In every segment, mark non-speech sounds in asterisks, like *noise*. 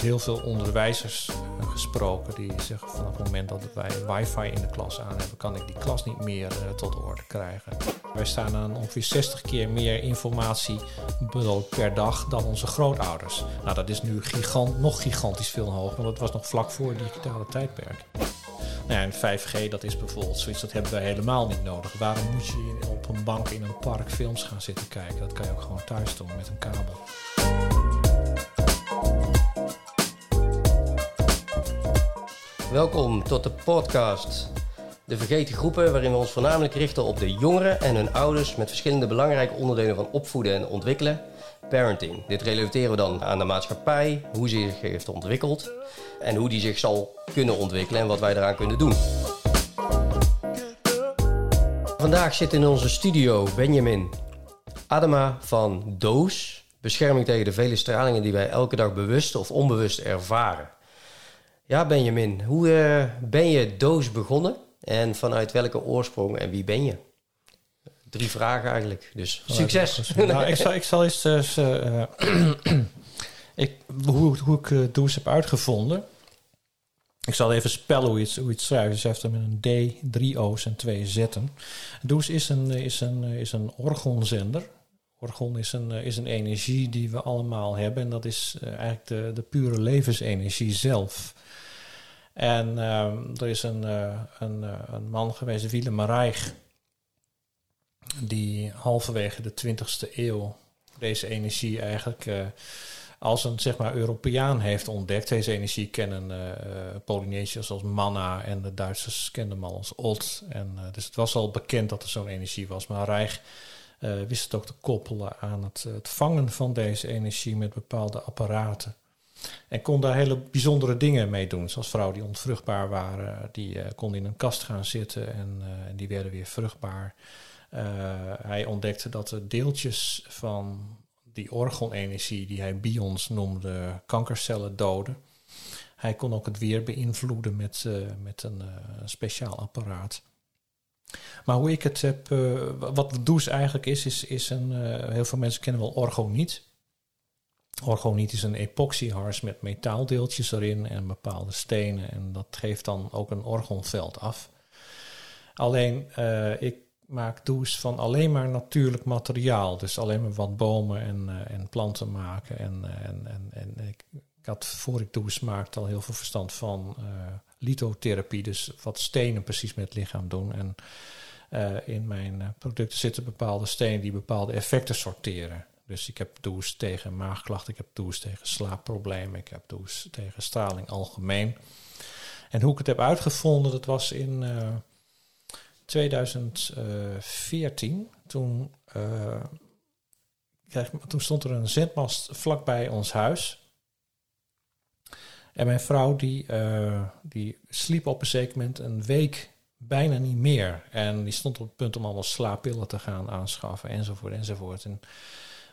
dus heel veel onderwijzers uh, gesproken die zeggen vanaf het moment dat wij wifi in de klas aan hebben, kan ik die klas niet meer uh, tot orde krijgen. Wij staan aan ongeveer 60 keer meer informatie per dag dan onze grootouders. Nou, dat is nu gigant, nog gigantisch veel hoger, want dat was nog vlak voor het digitale tijdperk. Nou ja, en 5G, dat is bijvoorbeeld zoiets, dat hebben wij helemaal niet nodig. Waarom moet je op een bank in een park films gaan zitten kijken? Dat kan je ook gewoon thuis doen met een kabel. Welkom tot de podcast De Vergeten Groepen, waarin we ons voornamelijk richten op de jongeren en hun ouders met verschillende belangrijke onderdelen van opvoeden en ontwikkelen. Parenting. Dit relateren we dan aan de maatschappij, hoe ze zich heeft ontwikkeld en hoe die zich zal kunnen ontwikkelen en wat wij eraan kunnen doen. Vandaag zit in onze studio Benjamin Adema van Doos. Bescherming tegen de vele stralingen die wij elke dag bewust of onbewust ervaren. Ja, Benjamin, hoe uh, ben je Doos begonnen en vanuit welke oorsprong en wie ben je? Drie vragen eigenlijk, dus succes. Nou, ik, zal, ik zal eens uh, *clears throat* ik, hoe, hoe ik Doos heb uitgevonden. Ik zal even spellen hoe je het, hoe je het schrijft. Heeft hem met een D, drie O's en twee Z'en. Does is een, is een, is een orgonzender. Orgon is een, is een energie die we allemaal hebben. En dat is eigenlijk de, de pure levensenergie zelf. En uh, er is een, uh, een, uh, een man geweest, Willem Reich, die halverwege de 20e eeuw deze energie eigenlijk uh, als een zeg maar, Europeaan heeft ontdekt. Deze energie kennen Polynesiërs als manna en de Duitsers kenden hem al als ot. En, dus het was al bekend dat er zo'n energie was. Maar Reich wist het ook te koppelen aan het, het vangen van deze energie met bepaalde apparaten. En kon daar hele bijzondere dingen mee doen. Zoals vrouwen die onvruchtbaar waren, die uh, konden in een kast gaan zitten en, uh, die werden weer vruchtbaar. Uh, hij ontdekte dat de deeltjes van die orgonenergie, die hij bions noemde, kankercellen doden. Hij kon ook het weer beïnvloeden met, met een speciaal apparaat. Maar hoe ik het heb, wat de douche eigenlijk is, is, is een, heel veel mensen kennen wel orgoniet. Orgoniet is een epoxyhars met metaaldeeltjes erin en bepaalde stenen. En dat geeft dan ook een orgonveld af. Alleen, uh, ik maak douche van alleen maar natuurlijk materiaal. Dus alleen maar wat bomen en, uh, en planten maken. En, en, en, en ik, had voor ik douche maakte al heel veel verstand van lithotherapie. Dus wat stenen precies met het lichaam doen. En in mijn producten zitten bepaalde stenen die bepaalde effecten sorteren. Dus ik heb douche tegen maagklachten, ik heb douche tegen slaapproblemen, ik heb douche tegen straling algemeen. En hoe ik het heb uitgevonden, dat was in uh, 2014. Toen, uh, toen stond er een zendmast vlakbij ons huis. En mijn vrouw die, uh, die sliep op een zeker moment een week bijna niet meer. En die stond op het punt om allemaal slaappillen te gaan aanschaffen enzovoort enzovoort. En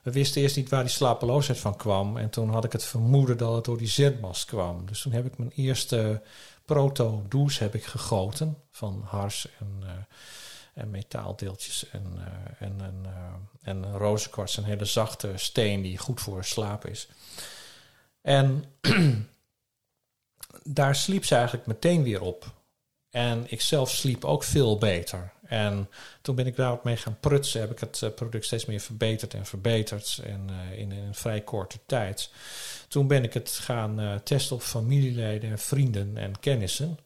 we wisten eerst niet waar die slapeloosheid van kwam. En toen had ik het vermoeden dat het door die zendmast kwam. Dus toen heb ik mijn eerste proto-douche heb ik gegoten van hars en, uh, en metaaldeeltjes en, uh, en, en, uh, en rozenkwarts, een hele zachte steen die goed voor slaap is. En *clears throat* daar sliep ze eigenlijk meteen weer op. En ik zelf sliep ook veel beter. En toen ben ik daarop mee gaan prutsen. Heb ik het uh, product steeds meer verbeterd en verbeterd. En uh, in, een vrij korte tijd. Toen ben ik het gaan uh, testen op familieleden, en vrienden en kennissen.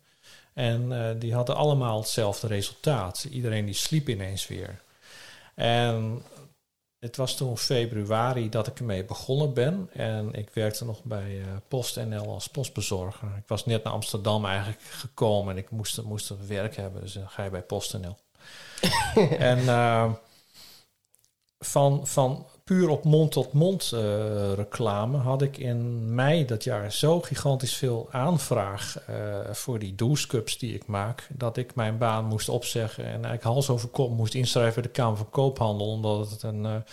En die hadden allemaal hetzelfde resultaat. Iedereen die sliep ineens weer. En het was toen februari dat ik ermee begonnen ben. En ik werkte nog bij PostNL als postbezorger. Ik was net naar Amsterdam eigenlijk gekomen en ik moest, moest werk hebben. Dus ga je bij PostNL. *laughs* en uh, van, van puur op mond-tot-mond uh, reclame had ik in mei dat jaar zo gigantisch veel aanvraag uh, voor die douchecups die ik maak, dat ik mijn baan moest opzeggen en eigenlijk hals over kop moest inschrijven bij de Kamer van Koophandel, omdat het een,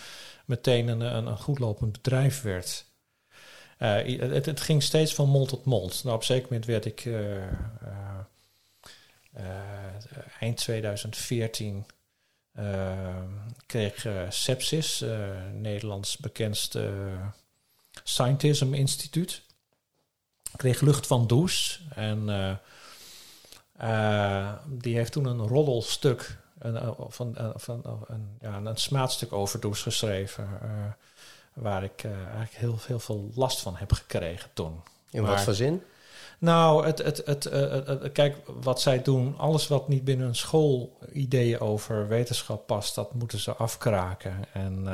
meteen een, een, een goedlopend bedrijf werd. Het, het, ging steeds van mond tot mond. Nou, op een zeker moment werd ik eind 2014 uh, kreeg uh, Sepsis, uh, Nederlands bekendste Scientism Instituut. kreeg lucht van Does. En die heeft toen een roddelstuk, een, van, van, een, ja, een smaadstuk over Does geschreven. waar ik eigenlijk heel, heel veel last van heb gekregen toen. In wat voor zin? Nou, het, het, het, kijk, wat zij doen, alles wat niet binnen een school ideeën over wetenschap past, dat moeten ze afkraken. En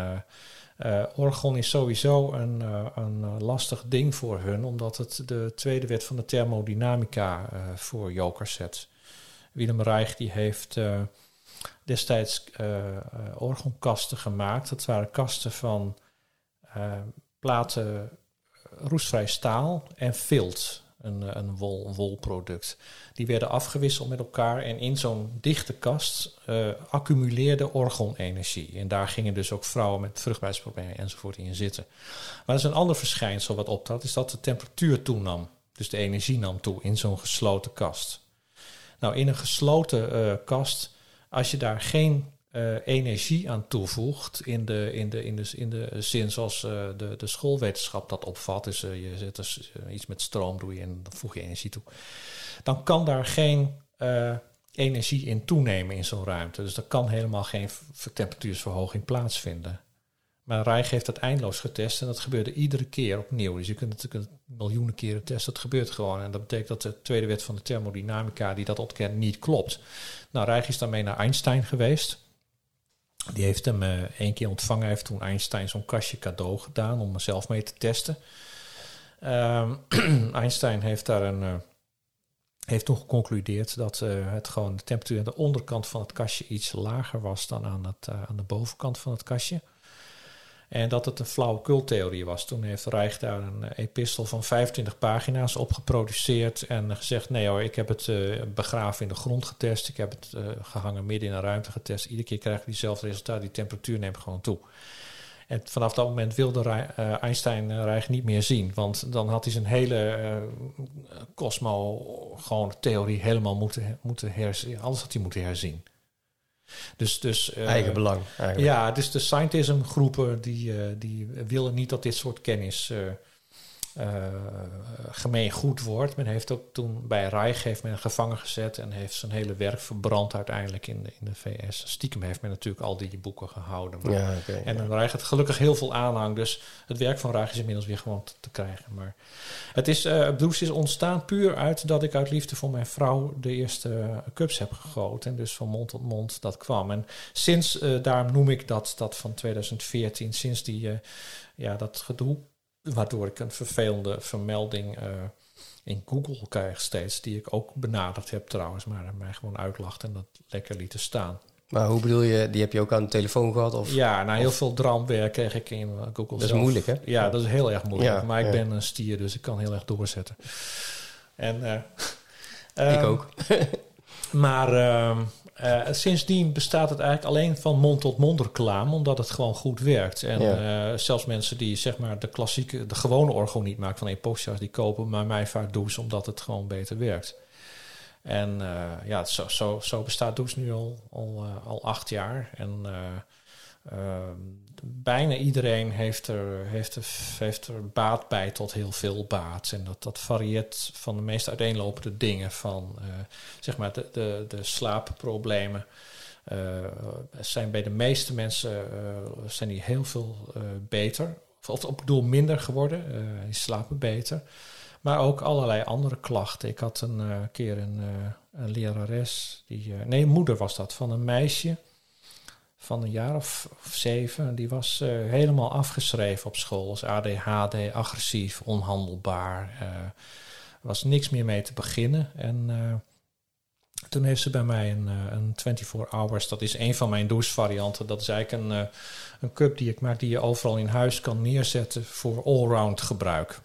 orgon is sowieso een, een lastig ding voor hun, omdat het de tweede wet van de thermodynamica voor jokers zet. Willem Reich die heeft destijds orgonkasten gemaakt. Dat waren kasten van platen roestvrij staal en vilt een, een wol, wolproduct. Die werden afgewisseld met elkaar en in zo'n dichte kast uh, accumuleerde orgonenergie. En daar gingen dus ook vrouwen met vruchtbaarheidsproblemen enzovoort in zitten. Maar er is een ander verschijnsel wat optrad, is dat de temperatuur toenam. Dus de energie nam toe in zo'n gesloten kast. Nou, in een gesloten uh, kast, als je daar geen energie aan toevoegt in de, in de, in de, in de zin zoals uh, de, de schoolwetenschap dat opvat. Dus uh, je zet dus, iets met stroom doe je en dan voeg je energie toe. Dan kan daar geen energie in toenemen in zo'n ruimte. Dus er kan helemaal geen temperatuursverhoging plaatsvinden. Maar Reich heeft dat eindeloos getest en dat gebeurde iedere keer opnieuw. Dus je kunt het miljoenen keren testen, dat gebeurt gewoon. En dat betekent dat de tweede wet van de thermodynamica, die dat ontkent, niet klopt. Nou, Reich is daarmee naar Einstein geweest. Die heeft hem uh, één keer ontvangen. Hij heeft toen Einstein zo'n kastje cadeau gedaan om er zelf mee te testen. Um, *clears throat* Einstein heeft daar een. Uh, heeft toen geconcludeerd dat uh, het gewoon de temperatuur aan de onderkant van het kastje iets lager was dan aan, het, aan de bovenkant van het kastje. En dat het een flauwekultheorie was. Toen heeft Reich daar een eh, epistel van 25 pagina's op geproduceerd. En gezegd: nee hoor, ik heb het uh, begraven in de grond getest. Ik heb het uh, gehangen midden in een ruimte getest. Iedere keer krijg je diezelfde resultaat. Die temperatuur neemt gewoon toe. En vanaf dat moment wilde Einstein Reich niet meer zien. Want dan had hij zijn hele kosmo, gewoon theorie helemaal moeten, moeten herzien. Alles had hij moeten herzien. Dus, dus, uh, Eigen belang. Eigenlijk. Ja, dus de scientism groepen die, uh, die willen niet dat dit soort kennis uh, gemeen goed wordt. Men heeft ook toen bij Reich heeft men gevangen gezet en heeft zijn hele werk verbrand uiteindelijk in de, in de VS. Stiekem heeft men natuurlijk al die boeken gehouden. Maar, ja, okay, en ja. Reich had gelukkig heel veel aanhang, dus het werk van Reich is inmiddels weer gewoon te, te krijgen. Maar het is, uh, Bruce is ontstaan puur uit dat ik uit liefde voor mijn vrouw de eerste cups heb gegoten. En dus van mond tot mond dat kwam. En sinds, uh, daarom noem ik dat, dat van 2014, sinds die, uh, ja, dat gedoe, waardoor ik een vervelende vermelding in Google krijg steeds, die ik ook benaderd heb trouwens, maar mij gewoon uitlacht en dat lekker lieten staan. Maar hoe bedoel je, die heb je ook aan de telefoon gehad? Of, ja, nou heel veel dramwerk kreeg ik in Google Dat is moeilijk, hè? Ja, dat is heel erg moeilijk. Ja, maar ik ben een stier, dus ik kan heel erg doorzetten. En, uh, *laughs* ik ook. *laughs* maar uh, uh, sindsdien bestaat het eigenlijk alleen van mond-tot-mond reclame, omdat het gewoon goed werkt. En ja. zelfs mensen die zeg maar de klassieke, de gewone orgo niet maken van Epoxia's, die kopen maar mij vaak douche omdat het gewoon beter werkt. En uh, ja, zo, zo, zo bestaat Does nu al, al, al acht jaar. En bijna iedereen heeft er, heeft, er, heeft er baat bij tot heel veel baat. En dat, dat varieert van de meest uiteenlopende dingen. Van zeg maar de, de, de slaapproblemen. zijn bij de meeste mensen zijn die heel veel beter. Of, ik bedoel minder geworden. die slapen beter. Maar ook allerlei andere klachten. Ik had een keer een, een lerares, die, nee, moeder was dat, van een meisje van een jaar of, zeven. Die was helemaal afgeschreven op school als ADHD, agressief, onhandelbaar. Er was niks meer mee te beginnen. En toen heeft ze bij mij een, een 24 hours, dat is een van mijn douchevarianten. Dat is eigenlijk een, een cup die ik maak, die je overal in huis kan neerzetten voor allround gebruik.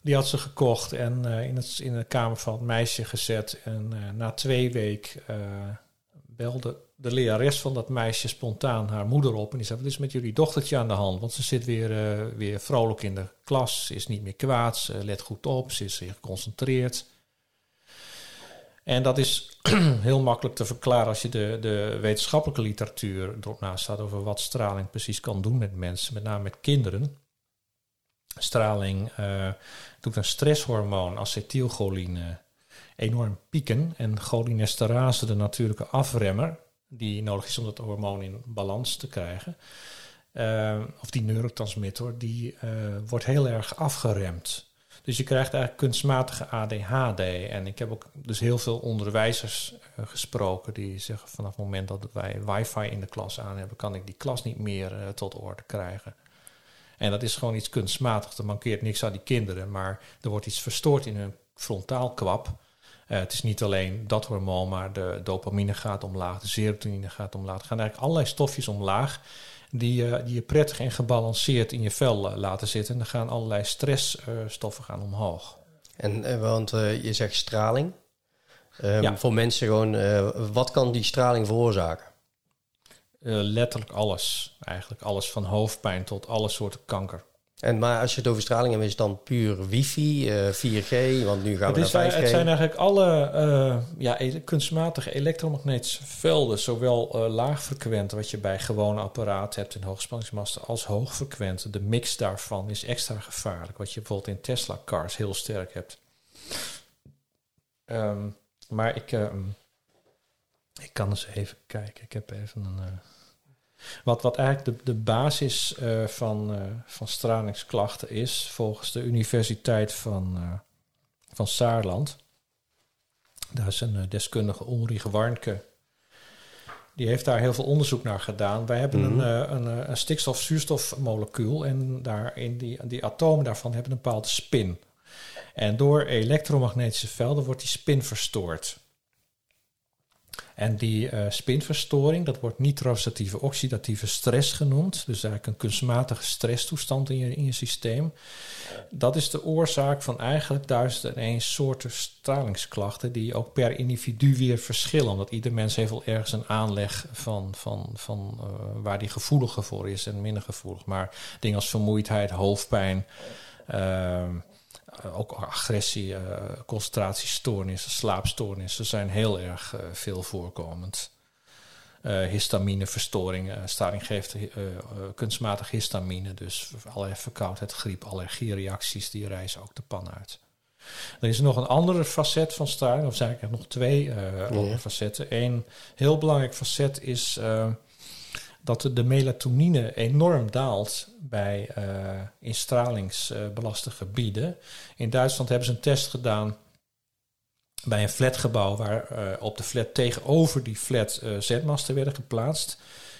Die had ze gekocht en in, het, in de kamer van het meisje gezet. En na twee weken belde de lerares van dat meisje spontaan haar moeder op. En die zei, wat is met jullie dochtertje aan de hand? Want ze zit weer, weer vrolijk in de klas. Ze is niet meer kwaad. Ze let goed op. Ze is geconcentreerd. En dat is *clears throat* heel makkelijk te verklaren als je de, de wetenschappelijke literatuur erop naast staat over wat straling precies kan doen met mensen, met name met kinderen. straling uh, doet een stresshormoon, acetylcholine, enorm pieken. En cholinesterase, de natuurlijke afremmer, die nodig is om dat hormoon in balans te krijgen, uh, of die neurotransmitter, die uh, wordt heel erg afgeremd. Dus je krijgt eigenlijk kunstmatige ADHD. En ik heb ook dus heel veel onderwijzers uh, gesproken die zeggen vanaf het moment dat wij wifi in de klas aan hebben, kan ik die klas niet meer tot orde krijgen. En dat is gewoon iets kunstmatigs. Er mankeert niks aan die kinderen, maar er wordt iets verstoord in hun frontaalkwap. Uh, het is niet alleen dat hormoon, maar de dopamine gaat omlaag, de serotonine gaat omlaag. Er gaan eigenlijk allerlei stofjes omlaag die, uh, die je prettig en gebalanceerd in je vel uh, laten zitten. En dan gaan allerlei stressstoffen gaan omhoog. En want je zegt straling. Um, ja. Voor mensen gewoon, wat kan die straling veroorzaken? letterlijk alles. Eigenlijk alles van hoofdpijn tot alle soorten kanker. En maar als je het over straling hebt, is het dan puur wifi, uh, 4G, want nu gaan het we is, naar 5G. Het zijn eigenlijk alle uh, ja, kunstmatige elektromagnetische velden, zowel uh, laagfrequente, wat je bij gewone apparaten hebt in hoogspanningsmasten, als hoogfrequente. De mix daarvan is extra gevaarlijk, wat je bijvoorbeeld in Tesla-cars heel sterk hebt. Um, maar ik, um, ik kan eens even kijken. Ik heb even een... Wat, wat eigenlijk de, de basis uh, van, uh, van stralingsklachten is, volgens de Universiteit van, uh, van Saarland. Daar is een deskundige Ulrich Warnke. Die heeft daar heel veel onderzoek naar gedaan. Wij hebben mm -hmm. een, een, een stikstof-zuurstofmolecuul en daar in die, die atomen daarvan hebben een bepaalde spin. En door elektromagnetische velden wordt die spin verstoord. En die uh, spinverstoring, dat wordt nitrosatieve oxidatieve stress genoemd. Dus eigenlijk een kunstmatige stresstoestand in je, in je systeem. Dat is de oorzaak van eigenlijk duizend en één soorten stralingsklachten... die ook per individu weer verschillen. Omdat ieder mens heeft wel ergens een aanleg van, van, van uh, waar die gevoeliger voor is en minder gevoelig. Maar dingen als vermoeidheid, hoofdpijn... Uh, ook agressie, uh, concentratiestoornissen, slaapstoornissen zijn heel erg uh, veel voorkomend. histamineverstoringen, staring geeft kunstmatig histamine, dus allerlei verkoudheid, griep, allergiereacties, die reizen ook de pan uit. Er is nog een andere facet van staring, of zijn eigenlijk nog twee ja. facetten. Eén heel belangrijk facet is dat de melatonine enorm daalt bij uh, in stralingsbelaste uh, gebieden. In Duitsland hebben ze een test gedaan bij een flatgebouw waar uh, op de flat tegenover die flat zetmasten werden geplaatst.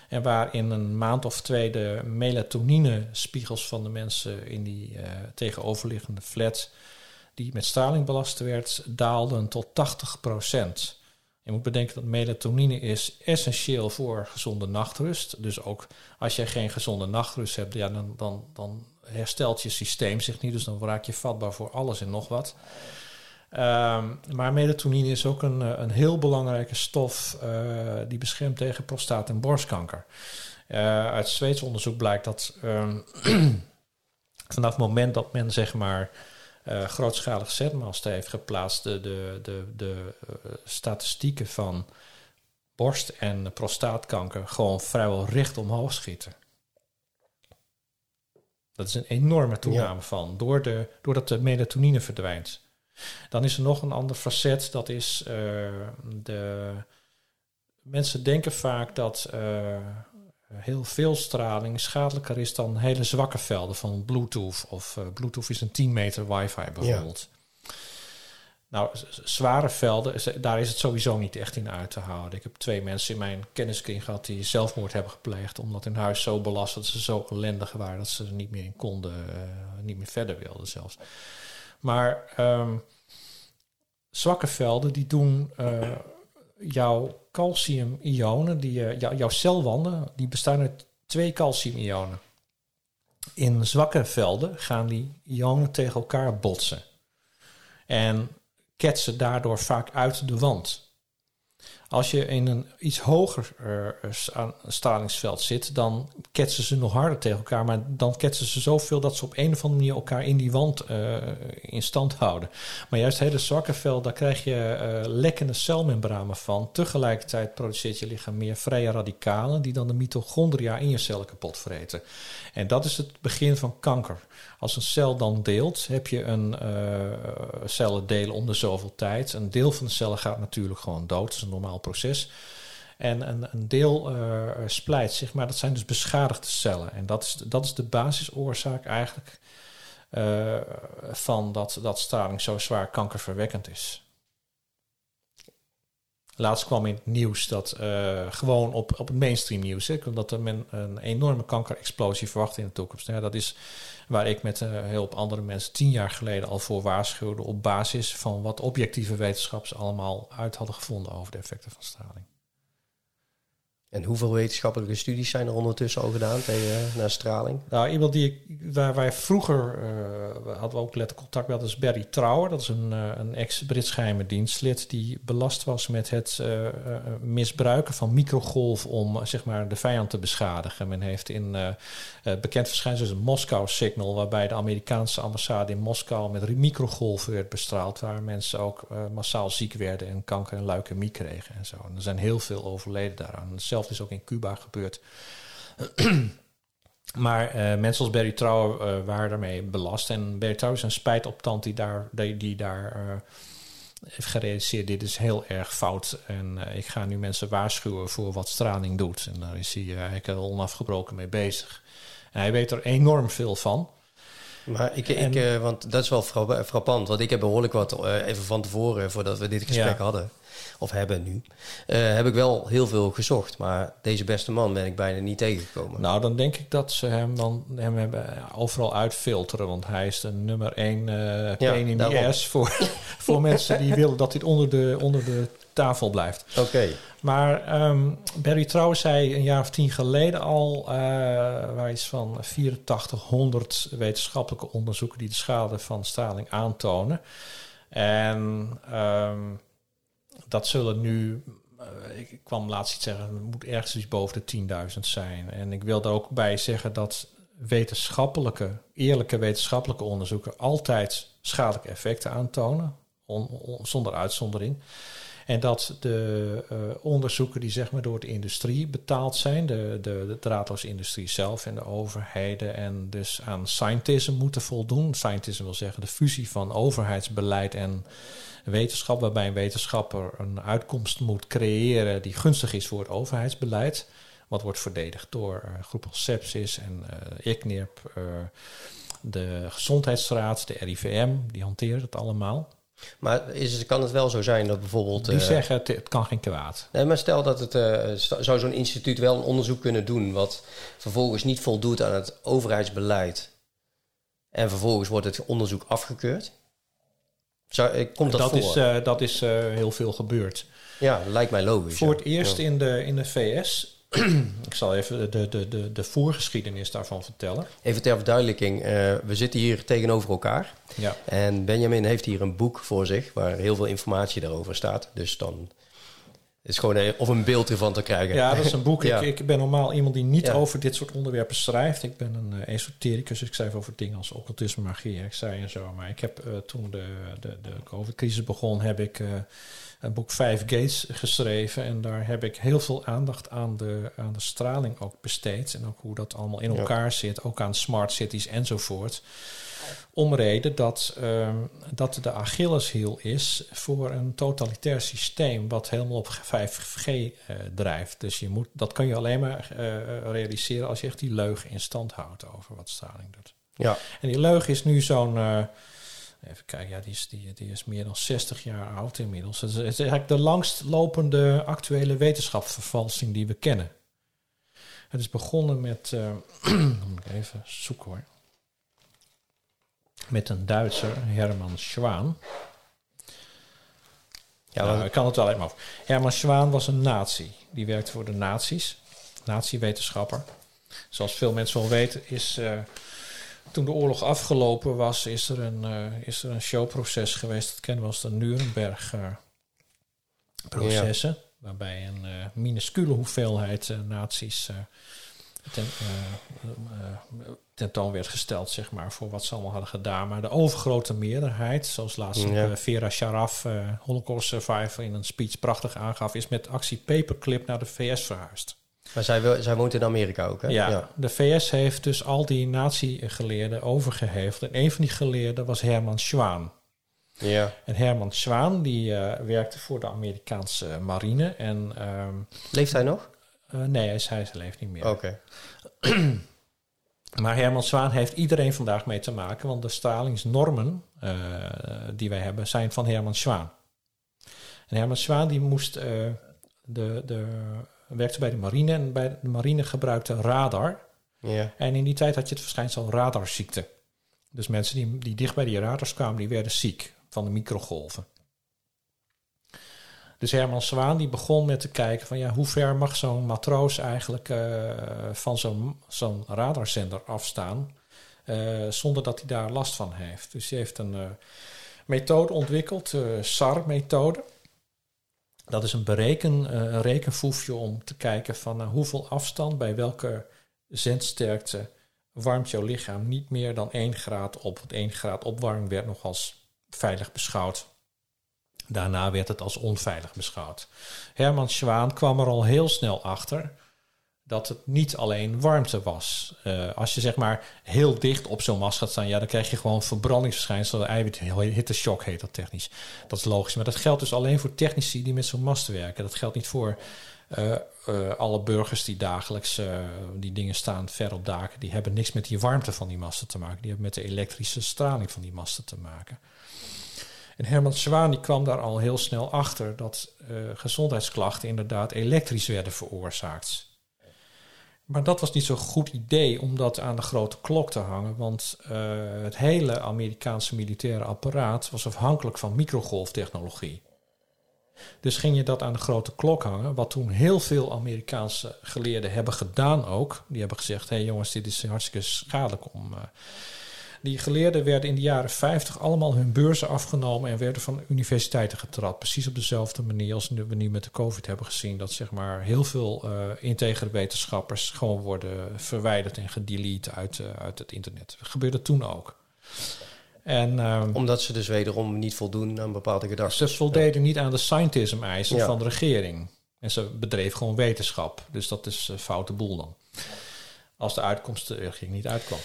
En waar in een maand of twee de melatoninespiegels van de mensen in die tegenoverliggende flat die met straling belast werd, daalden tot 80 procent. Je moet bedenken dat melatonine is essentieel voor gezonde nachtrust. Dus ook als je geen gezonde nachtrust hebt, ja, dan, dan, dan herstelt je systeem zich niet. Dus dan raak je vatbaar voor alles en nog wat. Um, maar melatonine is ook een, een heel belangrijke stof uh, die beschermt tegen prostaat- en borstkanker. Uh, uit Zweeds onderzoek blijkt dat um, *clears throat* vanaf het moment dat men zeg maar uh, grootschalig zetmasten heeft geplaatst, de, de, de, de uh, statistieken van borst- en prostaatkanker gewoon vrijwel recht omhoog schieten. Dat is een enorme toename ja. van, door de, doordat de melatonine verdwijnt. Dan is er nog een ander facet, dat is uh, de. Mensen denken vaak dat heel veel straling schadelijker is dan hele zwakke velden van Bluetooth. Of uh, Bluetooth is een 10 meter wifi bijvoorbeeld. Ja. Nou, zware velden, daar is het sowieso niet echt in uit te houden. Ik heb twee mensen in mijn kenniskring gehad die zelfmoord hebben gepleegd. omdat hun huis zo belast dat ze zo ellendig waren dat ze er niet meer in konden, uh, niet meer verder wilden zelfs. Maar um, zwakke velden die doen uh, jouw calcium-ionen, die, uh, jouw celwanden, die bestaan uit twee calcium-ionen. In zwakke velden gaan die ionen tegen elkaar botsen. En ketsen daardoor vaak uit de wand. Als je in een iets hoger uh, stralingsveld zit, dan ketsen ze nog harder tegen elkaar. Maar dan ketsen ze zoveel dat ze op een of andere manier elkaar in die wand uh, in stand houden. Maar juist hele zwakke veld, daar krijg je uh, lekkende celmembranen van. Tegelijkertijd produceert je lichaam meer vrije radicalen die dan de mitochondria in je cellen kapot vreten. En dat is het begin van kanker. Als een cel dan deelt, heb je een uh, cellen delen om de zoveel tijd. Een deel van de cellen gaat natuurlijk gewoon dood. Dat is een normaal proces. En een, een deel uh, splijt zich, maar dat zijn dus beschadigde cellen. En dat is, dat is de basisoorzaak eigenlijk uh, van dat, dat straling zo zwaar kankerverwekkend is. Laatst kwam in nieuws dat uh, gewoon op, op het mainstream nieuws, hè, dat men een enorme kankerexplosie verwacht in de toekomst. Ja, dat is waar ik met uh, heel op andere mensen tien jaar geleden al voor waarschuwde op basis van wat objectieve wetenschappers allemaal uit hadden gevonden over de effecten van straling. En hoeveel wetenschappelijke studies zijn er ondertussen al gedaan tegen, eh, naar straling? Nou, iemand die ik, waar wij vroeger uh, hadden we ook letterlijk contact met, is Barry Trouwer. Dat is een, uh, een ex-Brits geheime dienstlid die belast was met het misbruiken van microgolf om zeg maar de vijand te beschadigen. Men heeft in bekend verschijnsel een Moskou Signal, waarbij de Amerikaanse ambassade in Moskou met microgolven werd bestraald, waar mensen ook massaal ziek werden en kanker en leukemie kregen en zo. Er zijn heel veel overleden daaraan. Zelf is ook in Cuba gebeurd. *clears throat* maar uh, mensen als Barry Trouw waren daarmee belast. En Barry Trouw is een spijtoptand die daar, die, die daar heeft gerealiseerd... dit is heel erg fout en ik ga nu mensen waarschuwen voor wat straling doet. En daar is hij eigenlijk onafgebroken mee bezig. Hij weet er enorm veel van... Maar ik, ik uh, want dat is wel frappant, want ik heb behoorlijk wat, uh, even van tevoren, voordat we dit gesprek ja. hadden, of hebben nu, uh, heb ik wel heel veel gezocht. Maar deze beste man ben ik bijna niet tegengekomen. Nou, dan denk ik dat ze hem dan hem hebben overal uitfilteren. Want hij is de nummer één uh, pain in the ass voor, *laughs* voor mensen die willen dat dit onder de, onder de tafel blijft. Oké. Okay. Maar um, Barry Trouw zei een jaar of tien geleden al, uh, waar is van 8400 wetenschappelijke onderzoeken die de schade van straling aantonen. En um, dat zullen nu, uh, ik kwam laatst iets zeggen, het moet ergens iets boven de 10.000 zijn. En ik wil daar ook bij zeggen dat wetenschappelijke, eerlijke wetenschappelijke onderzoeken altijd schadelijke effecten aantonen, on, on, zonder uitzondering. En dat de uh, onderzoeken die zeg maar door de industrie betaald zijn, de, de, de industrie zelf en de overheden, en dus aan scientism moeten voldoen. Scientism wil zeggen de fusie van overheidsbeleid en wetenschap, waarbij een wetenschapper een uitkomst moet creëren die gunstig is voor het overheidsbeleid. Wat wordt verdedigd door uh, groepen als Sepsis en uh, ICNIRP, de Gezondheidsraad, de RIVM, die hanteren het allemaal. Maar is, kan het wel zo zijn dat bijvoorbeeld... Die zeggen het, het kan geen kwaad. Nee, maar stel dat het... Uh, zou zo'n instituut wel een onderzoek kunnen doen... wat vervolgens niet voldoet aan het overheidsbeleid... en vervolgens wordt het onderzoek afgekeurd? Zou, komt dat, dat voor? Is, uh, dat is heel veel gebeurd. Ja, lijkt mij logisch. Voor ja. het eerst ja. in, de, in de VS... *clears throat* ik zal even de, de, de, de voorgeschiedenis daarvan vertellen. Even ter verduidelijking. Uh, we zitten hier tegenover elkaar. Ja. En Benjamin heeft hier een boek voor zich... waar heel veel informatie daarover staat. Dus dan is gewoon een, of een beeld ervan te krijgen. Ja, dat is een boek. *laughs* ja. ik, ik, ben normaal iemand die niet ja. over dit soort onderwerpen schrijft. Ik ben een uh, esotericus. Ik schrijf over dingen als occultisme, magie, ik zei en zo. Maar ik heb uh, toen de, de, de COVID-crisis begon, heb ik boek Five Gates geschreven. En daar heb ik heel veel aandacht aan de, aan de straling ook besteed. En ook hoe dat allemaal in elkaar ja. zit. Ook aan smart cities enzovoort. Om reden dat, um, dat de Achilleshiel is voor een totalitair systeem wat helemaal op 5G uh, drijft. Dus je moet, dat kan je alleen maar uh, realiseren als je echt die leugen in stand houdt over wat straling doet. Ja. En die leugen is nu zo'n. Uh, even kijken, ja, die is, die, die is meer dan 60 jaar oud inmiddels. Het is, het is eigenlijk de langstlopende actuele wetenschapsvervalsing die we kennen. Het is begonnen met. *clears throat* moet ik even zoeken hoor met een Duitser, Herman Schwaan. Ja, nou, ik kan het wel even over. Herman Schwaan was een nazi. Die werkte voor de nazi's. Nazi-wetenschapper. Zoals veel mensen wel weten, is uh, toen de oorlog afgelopen was, is er een, uh, is er een showproces geweest. Dat kennen we als de Nuremberg uh, processen. Ja. waarbij een uh, minuscule hoeveelheid uh, nazi's ten, tentoon werd gesteld, zeg maar, voor wat ze allemaal hadden gedaan. Maar de overgrote meerderheid, zoals laatst ja. Vera Sharaf, Holocaust survivor, in een speech prachtig aangaf, is met actie Paperclip naar de VS verhuisd. Maar zij, zij woont in Amerika ook, hè? Ja, de VS heeft dus al die nazi-geleerden overgeheveld. En een van die geleerden was Herman Schwaan. Ja. En Herman Schwaan, die uh, werkte voor de Amerikaanse marine. En, um, leeft hij nog? Uh, nee, hij, hij leeft niet meer. Oké. *clears throat* maar Herman Zwaan heeft iedereen vandaag mee te maken, want de stralingsnormen uh, die wij hebben zijn van Herman Zwaan. En Herman Zwaan die moest de, de werkte bij de marine en bij de marine gebruikte radar. Ja. En in die tijd had je het verschijnsel radarziekte. Dus mensen die, die dicht bij die radars kwamen, die werden ziek van de microgolven. Dus Herman Zwaan die begon met te kijken van ja, hoe ver mag zo'n matroos eigenlijk uh, van zo'n zo'n radarzender afstaan uh, zonder dat hij daar last van heeft. Dus hij heeft een uh, methode ontwikkeld, SAR-methode. Dat is een, bereken, een rekenfoefje om te kijken van hoeveel afstand bij welke zendsterkte warmt jouw lichaam niet meer dan 1 graad op. Want 1 graad opwarming werd nog als veilig beschouwd. Daarna werd het als onveilig beschouwd. Herman Schwaan kwam er al heel snel achter dat het niet alleen warmte was. Uh, als je zeg maar heel dicht op zo'n mast gaat staan, ja, dan krijg je gewoon verbrandingsverschijnselen. Eiwit hitteshock heet dat technisch. Dat is logisch. Maar dat geldt dus alleen voor technici die met zo'n mast werken. Dat geldt niet voor uh, uh, alle burgers die dagelijks die dingen staan ver op daken. Die hebben niks met die warmte van die masten te maken. Die hebben met de elektrische straling van die masten te maken. En Herman Zwaan kwam daar al heel snel achter dat gezondheidsklachten inderdaad elektrisch werden veroorzaakt. Maar dat was niet zo'n goed idee om dat aan de grote klok te hangen, want uh, het hele Amerikaanse militaire apparaat was afhankelijk van microgolftechnologie. Dus ging je dat aan de grote klok hangen, wat toen heel veel Amerikaanse geleerden hebben gedaan ook. Die hebben gezegd, hé hey jongens, dit is hartstikke schadelijk om... Uh, die geleerden werden in de jaren 50 allemaal hun beurzen afgenomen en werden van universiteiten getrapt. Precies op dezelfde manier als we nu met de COVID hebben gezien. Dat zeg maar heel veel uh, integere wetenschappers gewoon worden verwijderd en gedelete uit, uh, uit het internet. Dat gebeurde toen ook. En, um, Omdat ze dus wederom niet voldoen aan bepaalde gedachten. Ze voldeden niet aan de scientism-eisen ja. van de regering. En ze bedreef gewoon wetenschap. Dus dat is een foute boel dan. Als de uitkomst regering niet uitkwam.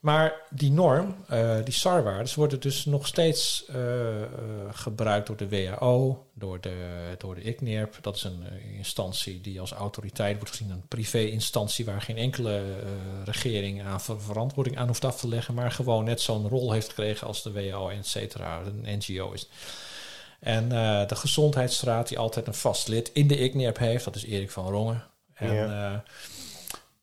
Maar die norm, uh, die SAR-waardes, worden dus nog steeds uh, uh, gebruikt door de WHO, door de, door de ICNIRP. Dat is een instantie die als autoriteit wordt gezien, een privé-instantie waar geen enkele regering aan ver verantwoording aan hoeft af te leggen, maar gewoon net zo'n rol heeft gekregen als de WHO, et cetera, een NGO is. En de gezondheidsraad, die altijd een vast lid in de ICNIRP heeft, dat is Erik van Rongen. En, ja.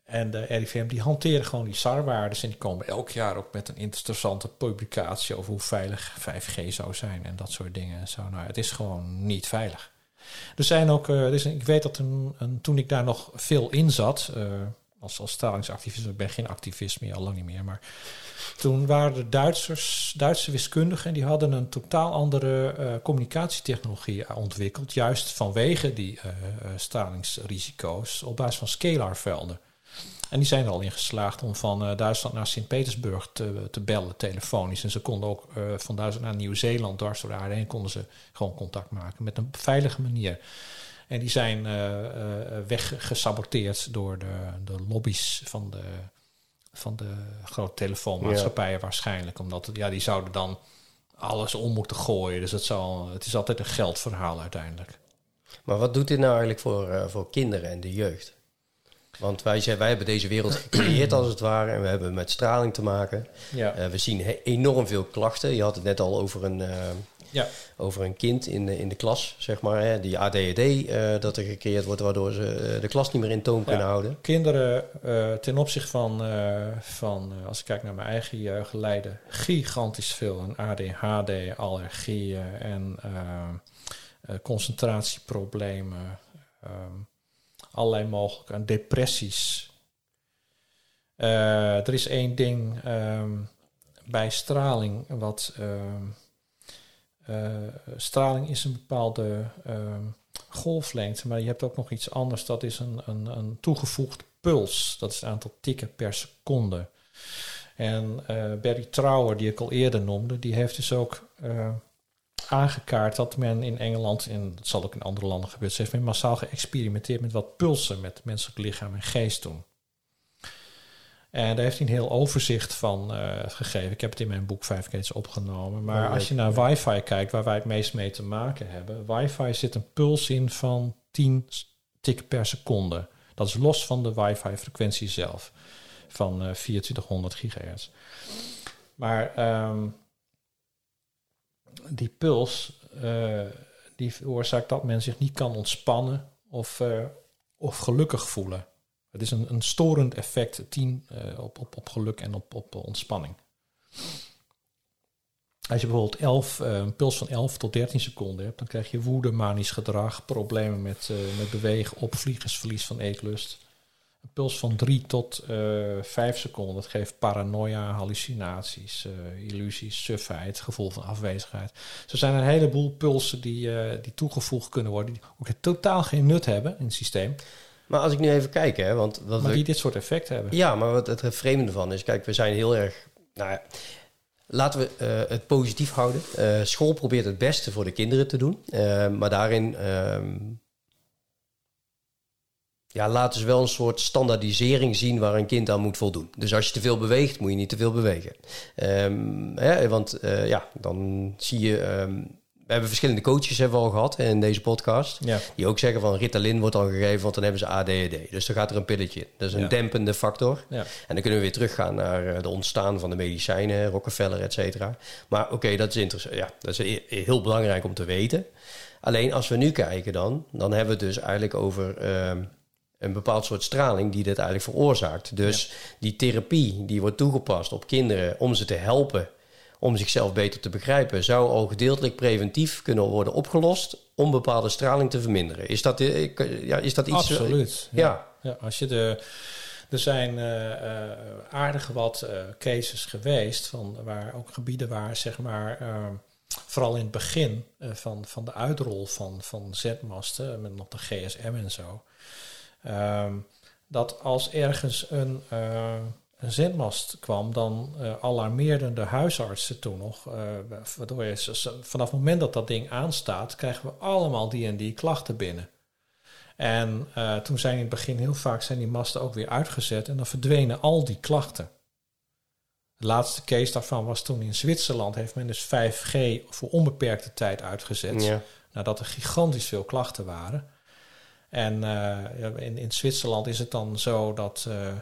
En de RIVM die hanteren gewoon die SAR-waardes en die komen elk jaar ook met een interessante publicatie over hoe veilig 5G zou zijn en dat soort dingen. Zo, nou, het is gewoon niet veilig. Er zijn ook, uh, dus ik weet dat toen ik daar nog veel in zat, uh, als, als stralingsactivist, ik ben geen activist meer, al lang niet meer, maar toen waren de Duitsers, Duitse wiskundigen, die hadden een totaal andere uh, communicatietechnologie ontwikkeld, juist vanwege die stralingsrisico's op basis van scalarvelden. En die zijn er al in geslaagd om van uh, Duitsland naar Sint-Petersburg te, te bellen, telefonisch. En ze konden ook uh, van Duitsland naar Nieuw-Zeeland, dwars door de aarde heen, konden ze gewoon contact maken met een veilige manier. En die zijn uh, weggesaboteerd door de, de lobby's van de, van de grote telefoonmaatschappijen ja. waarschijnlijk. Omdat ja, die zouden dan alles om moeten gooien. Dus het, zal, het is altijd een geldverhaal uiteindelijk. Maar wat doet dit nou eigenlijk voor, voor kinderen en de jeugd? Want wij, zijn, wij hebben deze wereld gecreëerd als het ware en we hebben met straling te maken. Ja. Uh, we zien enorm veel klachten. Je had het net al over een, uh, ja. over een kind in de, in de klas, zeg maar. Hè, die ADHD uh, dat er gecreëerd wordt, waardoor ze de klas niet meer in toom kunnen houden. Kinderen ten opzichte van, van als ik kijk naar mijn eigen jeugd, lijden gigantisch veel aan ADHD, allergieën en concentratieproblemen. Um, allerlei mogelijke depressies. Uh, er is één ding um, bij straling, wat um, uh, straling is een bepaalde um, golflengte, maar je hebt ook nog iets anders. Dat is een, een, een toegevoegde puls. Dat is het aantal tikken per seconde. En uh, Barry Trouwer, die ik al eerder noemde, die heeft dus ook aangekaart dat men in Engeland, en dat zal ook in andere landen gebeuren, heeft men massaal geëxperimenteerd met wat pulsen met menselijk lichaam en geest doen. En daar heeft hij een heel overzicht van uh, gegeven. Ik heb het in mijn boek Vijf Ketens opgenomen. Maar als je naar wifi kijkt, waar wij het meest mee te maken hebben, wifi zit een puls in van 10 tik per seconde. Dat is los van de wifi-frequentie zelf van uh, 2400 gigahertz. Maar um, die puls, uh, die veroorzaakt dat men zich niet kan ontspannen of, uh, of gelukkig voelen. Het is een, een storend effect, 10 uh, op, op, op geluk en op, op ontspanning. Als je bijvoorbeeld 11, een puls van 11 tot 13 seconden hebt, dan krijg je woede, manisch gedrag, problemen met, met bewegen, opvliegensverlies van eetlust een puls van 3 tot uh, 5 seconden. Dat geeft paranoia, hallucinaties, uh, illusies, sufheid, gevoel van afwezigheid. Zijn er een heleboel pulsen die, uh, die toegevoegd kunnen worden, die ook totaal geen nut hebben in het systeem. Maar als ik nu even kijk, hè, want wat maar die dit soort effect hebben. Ja, maar wat het vreemde van is, kijk, we zijn heel erg. Nou ja, Laten we uh, het positief houden. Uh, school probeert het beste voor de kinderen te doen. Uh, maar daarin ja, laten ze wel een soort standaardisering zien waar een kind aan moet voldoen. Dus als je te veel beweegt, moet je niet te veel bewegen. Um, hè, want uh, ja, dan zie je. Um, we hebben verschillende coaches hebben we al gehad in deze podcast. Ja. Die ook zeggen van Ritalin wordt al gegeven, want dan hebben ze ADHD. Dus dan gaat er een pilletje in. Dat is een ja. dempende factor. Ja. En dan kunnen we weer teruggaan naar uh, de ontstaan van de medicijnen, Rockefeller, et cetera. Maar oké, okay, dat is interessant. Ja, dat is heel belangrijk om te weten. Alleen als we nu kijken dan, dan hebben we het dus eigenlijk over... Uh, een bepaald soort straling die dit eigenlijk veroorzaakt. Dus ja. die therapie die wordt toegepast op kinderen om ze te helpen om zichzelf beter te begrijpen, zou al gedeeltelijk preventief kunnen worden opgelost om bepaalde straling te verminderen. Is dat, ja, is dat iets? Absoluut. Ja. ja. ja als je de, er zijn uh, uh, aardig wat uh, cases geweest van waar ook gebieden waar zeg maar vooral in het begin van, van de uitrol van, van zetmasten met nog de GSM en zo. Um, dat als ergens een, uh, een zendmast kwam, dan uh, alarmeerden de huisartsen toen nog. Uh, waardoor je vanaf het moment dat dat ding aanstaat, krijgen we allemaal die en die klachten binnen. En toen zijn in het begin heel vaak zijn die masten ook weer uitgezet en dan verdwenen al die klachten. De laatste case daarvan was toen in Zwitserland, heeft men dus 5G voor onbeperkte tijd uitgezet. Ja. Nadat er gigantisch veel klachten waren. En uh, in, in Zwitserland is het dan zo dat uh,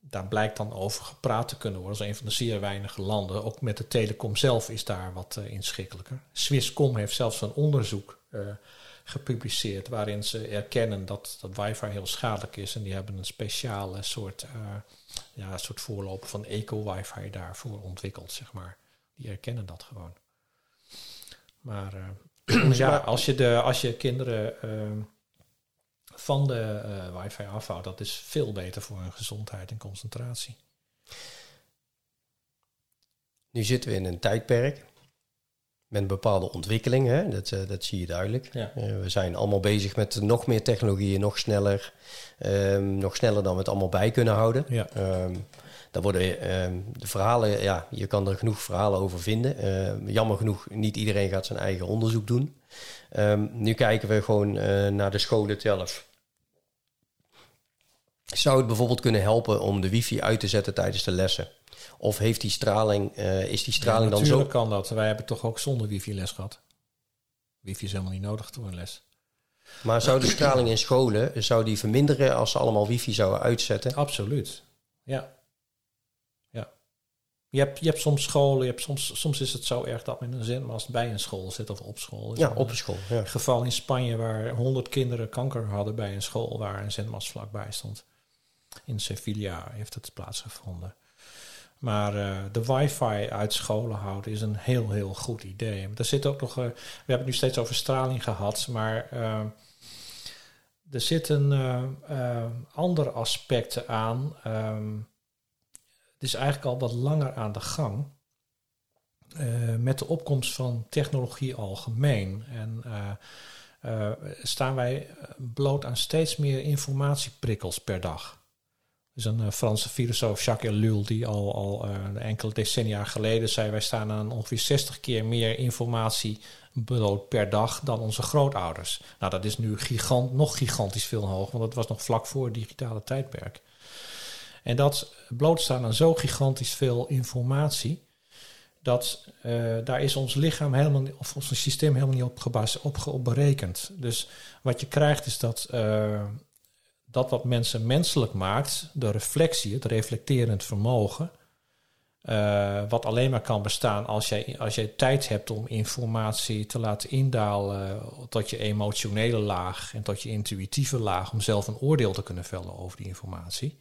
daar blijkt dan over gepraat te kunnen worden. Dat is een van de zeer weinige landen. Ook met de telecom zelf is daar wat uh, inschikkelijker. Swisscom heeft zelfs een onderzoek gepubliceerd waarin ze erkennen dat, dat wifi heel schadelijk is. En die hebben een speciale soort, ja, soort voorloper van eco-wifi daarvoor ontwikkeld, zeg maar. Die erkennen dat gewoon. Maar *clears throat* ja, als je, de, als je kinderen van de uh, wifi afhoudt, dat is veel beter voor hun gezondheid en concentratie. Nu zitten we in een tijdperk met bepaalde ontwikkeling, hè? Dat, uh, dat zie je duidelijk. Ja. Uh, we zijn allemaal bezig met nog meer technologieën, nog sneller, um, nog sneller dan we het allemaal bij kunnen houden. Ja. Um, daar worden um, de verhalen, ja, je kan er genoeg verhalen over vinden. Uh, jammer genoeg, niet iedereen gaat zijn eigen onderzoek doen. Nu kijken we gewoon naar de scholen zelf. Zou het bijvoorbeeld kunnen helpen om de wifi uit te zetten tijdens de lessen? Of heeft die straling, uh, is die straling ja, dan zo... Natuurlijk kan dat. Wij hebben toch ook zonder wifi les gehad. Wifi is helemaal niet nodig voor een les. Maar zou de straling in scholen, zou die verminderen als ze allemaal wifi zouden uitzetten? Absoluut, ja. Ja. Je hebt, je hebt soms scholen, je hebt soms, soms is het zo erg dat men een zendmast bij een school zit of op school. Ja, op een school. Ja. Een geval in Spanje waar honderd kinderen kanker hadden bij een school waar een zendmast vlakbij stond. In Sevilla heeft het plaatsgevonden. Maar uh, de wifi uit scholen houden is een heel, heel goed idee. Er zit ook nog, uh, we hebben het nu steeds over straling gehad, maar uh, er zitten andere aspecten aan. Um, het is eigenlijk al wat langer aan de gang. met de opkomst van technologie algemeen. En staan wij bloot aan steeds meer informatieprikkels per dag. Is een Franse filosoof, Jacques Ellul, die al, al enkele decennia geleden zei: wij staan aan ongeveer 60 keer meer informatie bloot per dag dan onze grootouders. Nou, dat is nu gigant, nog gigantisch veel hoger, want dat was nog vlak voor het digitale tijdperk. En dat blootstaan aan zo gigantisch veel informatie, dat uh, daar is ons lichaam helemaal, of ons systeem helemaal niet op, gebaseerd, op, berekend. Dus wat je krijgt is dat, dat wat mensen menselijk maakt, de reflectie, het reflecterend vermogen, uh, wat alleen maar kan bestaan als jij, als jij tijd hebt om informatie te laten indalen tot je emotionele laag en tot je intuïtieve laag, om zelf een oordeel te kunnen vellen over die informatie.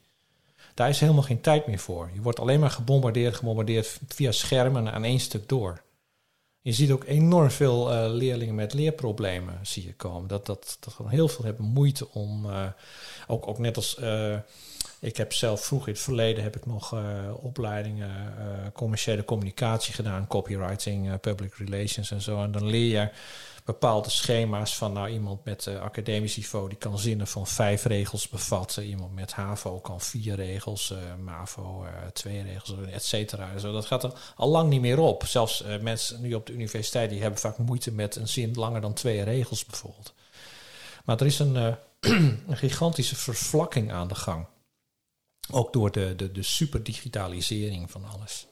Daar is helemaal geen tijd meer voor. Je wordt alleen maar gebombardeerd, gebombardeerd via schermen aan één stuk door. Je ziet ook enorm veel uh, leerlingen met leerproblemen zie je komen. Dat, dat, dat heel veel hebben moeite om, uh, ook, ook net als uh, ik heb zelf vroeger in het verleden heb ik nog opleidingen commerciële communicatie gedaan, copywriting, public relations en zo. En dan leer je bepaalde schema's van nou, iemand met uh, academisch niveau die kan zinnen van vijf regels bevatten. Iemand met HAVO kan vier regels, uh, MAVO uh, twee regels, et cetera. Zo, dat gaat er al lang niet meer op. Zelfs mensen nu op de universiteit die hebben vaak moeite met een zin langer dan twee regels bijvoorbeeld. Maar er is een, *clears throat* een gigantische vervlakking aan de gang. Ook door de, de, de superdigitalisering van alles.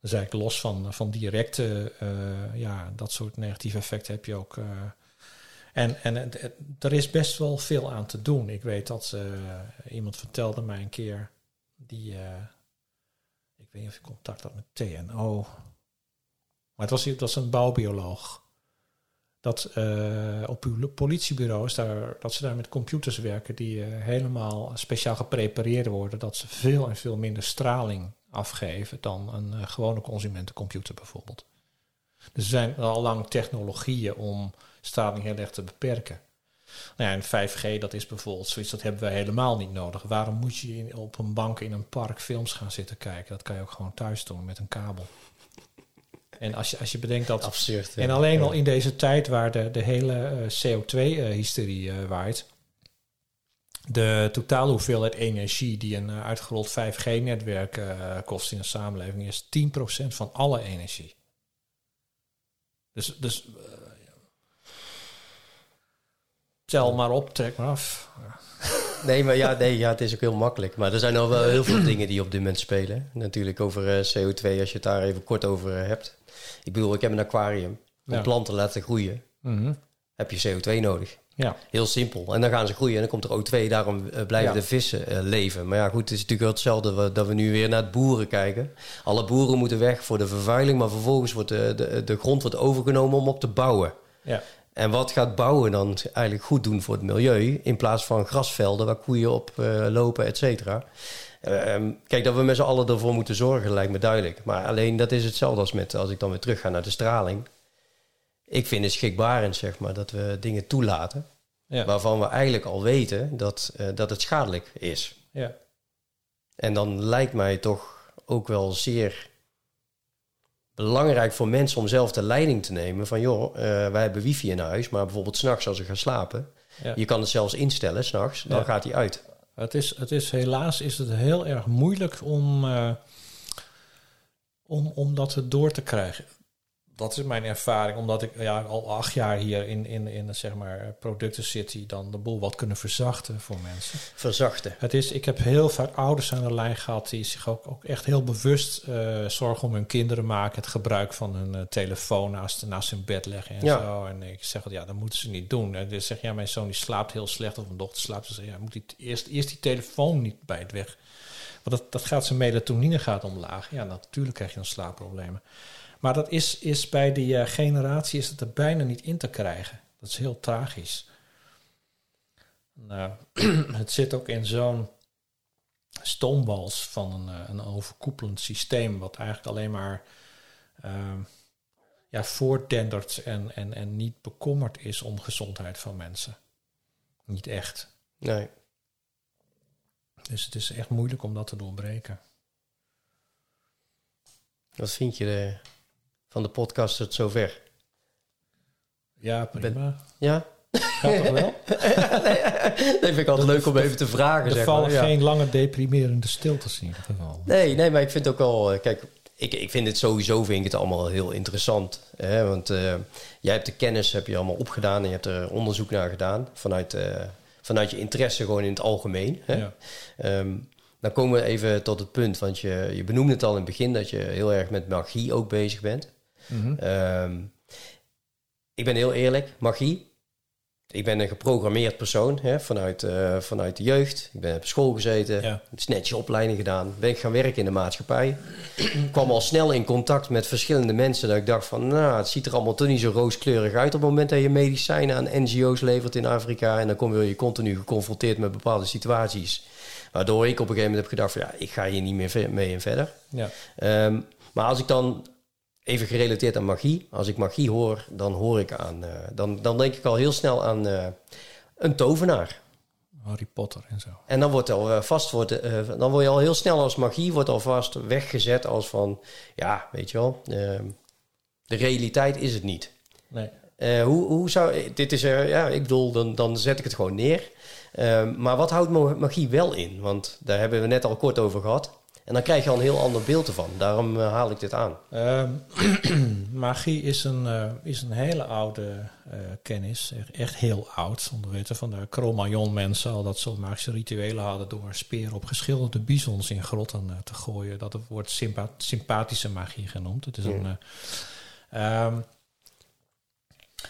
Dus eigenlijk los van, van directe, uh, ja, dat soort negatieve effecten heb je ook. Uh, en en het, er is best wel veel aan te doen. Ik weet dat uh, iemand vertelde mij een keer, die, ik weet niet of je contact had met TNO, maar het was, het was een bouwbioloog. Dat op uw politiebureaus, daar, dat ze daar met computers werken die helemaal speciaal geprepareerd worden, dat ze veel en veel minder straling afgeven dan een uh, gewone consumentencomputer bijvoorbeeld. Dus er zijn al lang technologieën om straling heel erg te beperken. Nou ja, en 5G, dat is bijvoorbeeld zoiets, dat hebben wij helemaal niet nodig. Waarom moet je op een bank in een park films gaan zitten kijken? Dat kan je ook gewoon thuis doen met een kabel. En als je, als je bedenkt dat. Absurd. En alleen al in deze tijd waar de, de hele uh, CO2-hysterie uh, waait de totale hoeveelheid energie die een uh, uitgerold 5G-netwerk uh, kost in een samenleving is 10% van alle energie. Dus, dus uh, tel maar op, trek maar af. Nee, maar ja, nee, ja, het is ook heel makkelijk. Maar er zijn al wel heel veel dingen die op dit moment spelen. Natuurlijk over CO2, als je het daar even kort over hebt. Ik bedoel, ik heb een aquarium. Om ja. planten laten groeien, mm -hmm. heb je CO2 nodig. Ja. Heel simpel. En dan gaan ze groeien en dan komt er O2. Daarom uh, blijven ja. de vissen uh, leven. Maar ja, goed, het is natuurlijk wel hetzelfde dat we nu weer naar het boeren kijken. Alle boeren moeten weg voor de vervuiling, maar vervolgens wordt de, de, de grond wordt overgenomen om op te bouwen. Ja. En wat gaat bouwen dan eigenlijk goed doen voor het milieu? In plaats van grasvelden waar koeien op uh, lopen, et cetera. Um, kijk, dat we met z'n allen ervoor moeten zorgen, lijkt me duidelijk. Maar alleen dat is hetzelfde als met als ik dan weer terug ga naar de straling ik vind het schrikbarend, zeg maar, dat we dingen toelaten. Ja. Waarvan we eigenlijk al weten dat, uh, dat het schadelijk is. Ja. En dan lijkt mij toch ook wel zeer belangrijk voor mensen om zelf de leiding te nemen. Van joh, uh, wij hebben wifi in huis, maar bijvoorbeeld s'nachts als ik ga slapen. Ja. Je kan het zelfs instellen s'nachts, dan gaat hij uit. Het is, het is helaas is het heel erg moeilijk om, uh, om, om dat door te krijgen dat is mijn ervaring, omdat ik ja, al acht jaar hier in, in, in zeg maar, producten zit die dan de boel wat kunnen verzachten voor mensen. Verzachten. Het is, ik heb heel vaak ouders aan de lijn gehad die zich ook, ook echt heel bewust uh, zorgen om hun kinderen maken. Het gebruik van hun uh, telefoon naast, naast hun bed leggen en ja. zo. En ik zeg, ja, dat moeten ze niet doen. En dan zeg ja, mijn zoon die slaapt heel slecht of mijn dochter slaapt. Ze zeggen, ja, moet die eerst, eerst die telefoon niet bij het weg. Want dat, dat gaat zijn melatonine gaat omlaag. Ja, natuurlijk krijg je dan slaapproblemen. Maar dat is, is bij die uh, generatie is het er bijna niet in te krijgen. Dat is heel tragisch. Nou, *clears throat* het zit ook in zo'n stoomwals van een, uh, een overkoepelend systeem, wat eigenlijk alleen maar uh, ja, voortdendert en, en, en niet bekommerd is om gezondheid van mensen. Niet echt. Nee. Dus het is echt moeilijk om dat te doorbreken. Wat vind je de, van de podcast tot zover? Ja, prima. Ja? Toch wel? *laughs* dat vind ik altijd leuk om even te vragen. Er vallen maar. Ja. geen lange deprimerende stiltes in ieder geval. Nee, nee, maar ik vind het ook wel... eh, Kijk, ik, ik vind het sowieso vind ik het allemaal heel interessant. Hè? Want eh, jij hebt de kennis heb je allemaal opgedaan... en je hebt er onderzoek naar gedaan... vanuit, eh, vanuit je interesse gewoon in het algemeen. Hè? Ja. Ehm, dan komen we even tot het punt, want je, je benoemde het al in het begin... dat je heel erg met magie ook bezig bent. Mhm. Ehm, ik ben heel eerlijk, magie. Ik ben een geprogrammeerd persoon hè, vanuit, eh, vanuit de jeugd. Ik ben op school gezeten, Ja. snetje opleiding gedaan. Ben ik gaan werken in de maatschappij. Ik kwam al snel in contact met verschillende mensen. Dat ik dacht van, nou, het ziet er allemaal toch niet zo rooskleurig uit... op het moment dat je medicijnen aan NGO's levert in Afrika. En dan kom je continu geconfronteerd met bepaalde situaties. Waardoor ik op een gegeven moment heb gedacht van... ja, ik ga hier niet meer mee in verder. Ja. Ehm, maar als ik dan even gerelateerd aan magie, als ik magie hoor, dan hoor ik aan, eh, dan, dan denk ik al heel snel aan eh, een tovenaar. Harry Potter en zo. En dan wordt al eh, vast, wordt, dan word je al heel snel als magie, wordt alvast weggezet als van, ja, weet je wel, de realiteit is het niet. Nee. Hoe, hoe zou, dit is, er, ja, ik bedoel, dan, dan zet ik het gewoon neer. Maar wat houdt magie wel in? Want daar hebben we net al kort over gehad. En dan krijg je al een heel ander beeld ervan. Daarom eh, haal ik dit aan. Ehm, *clears throat* magie is een, eh, is een hele oude eh, kennis. Echt- heel oud. Onder weten van de Cro-Magnon mensen al dat ze magische rituelen hadden door speren op geschilderde bizons in grotten te gooien. Dat wordt sympa- sympathische magie genoemd. Het is een. eh, ehm,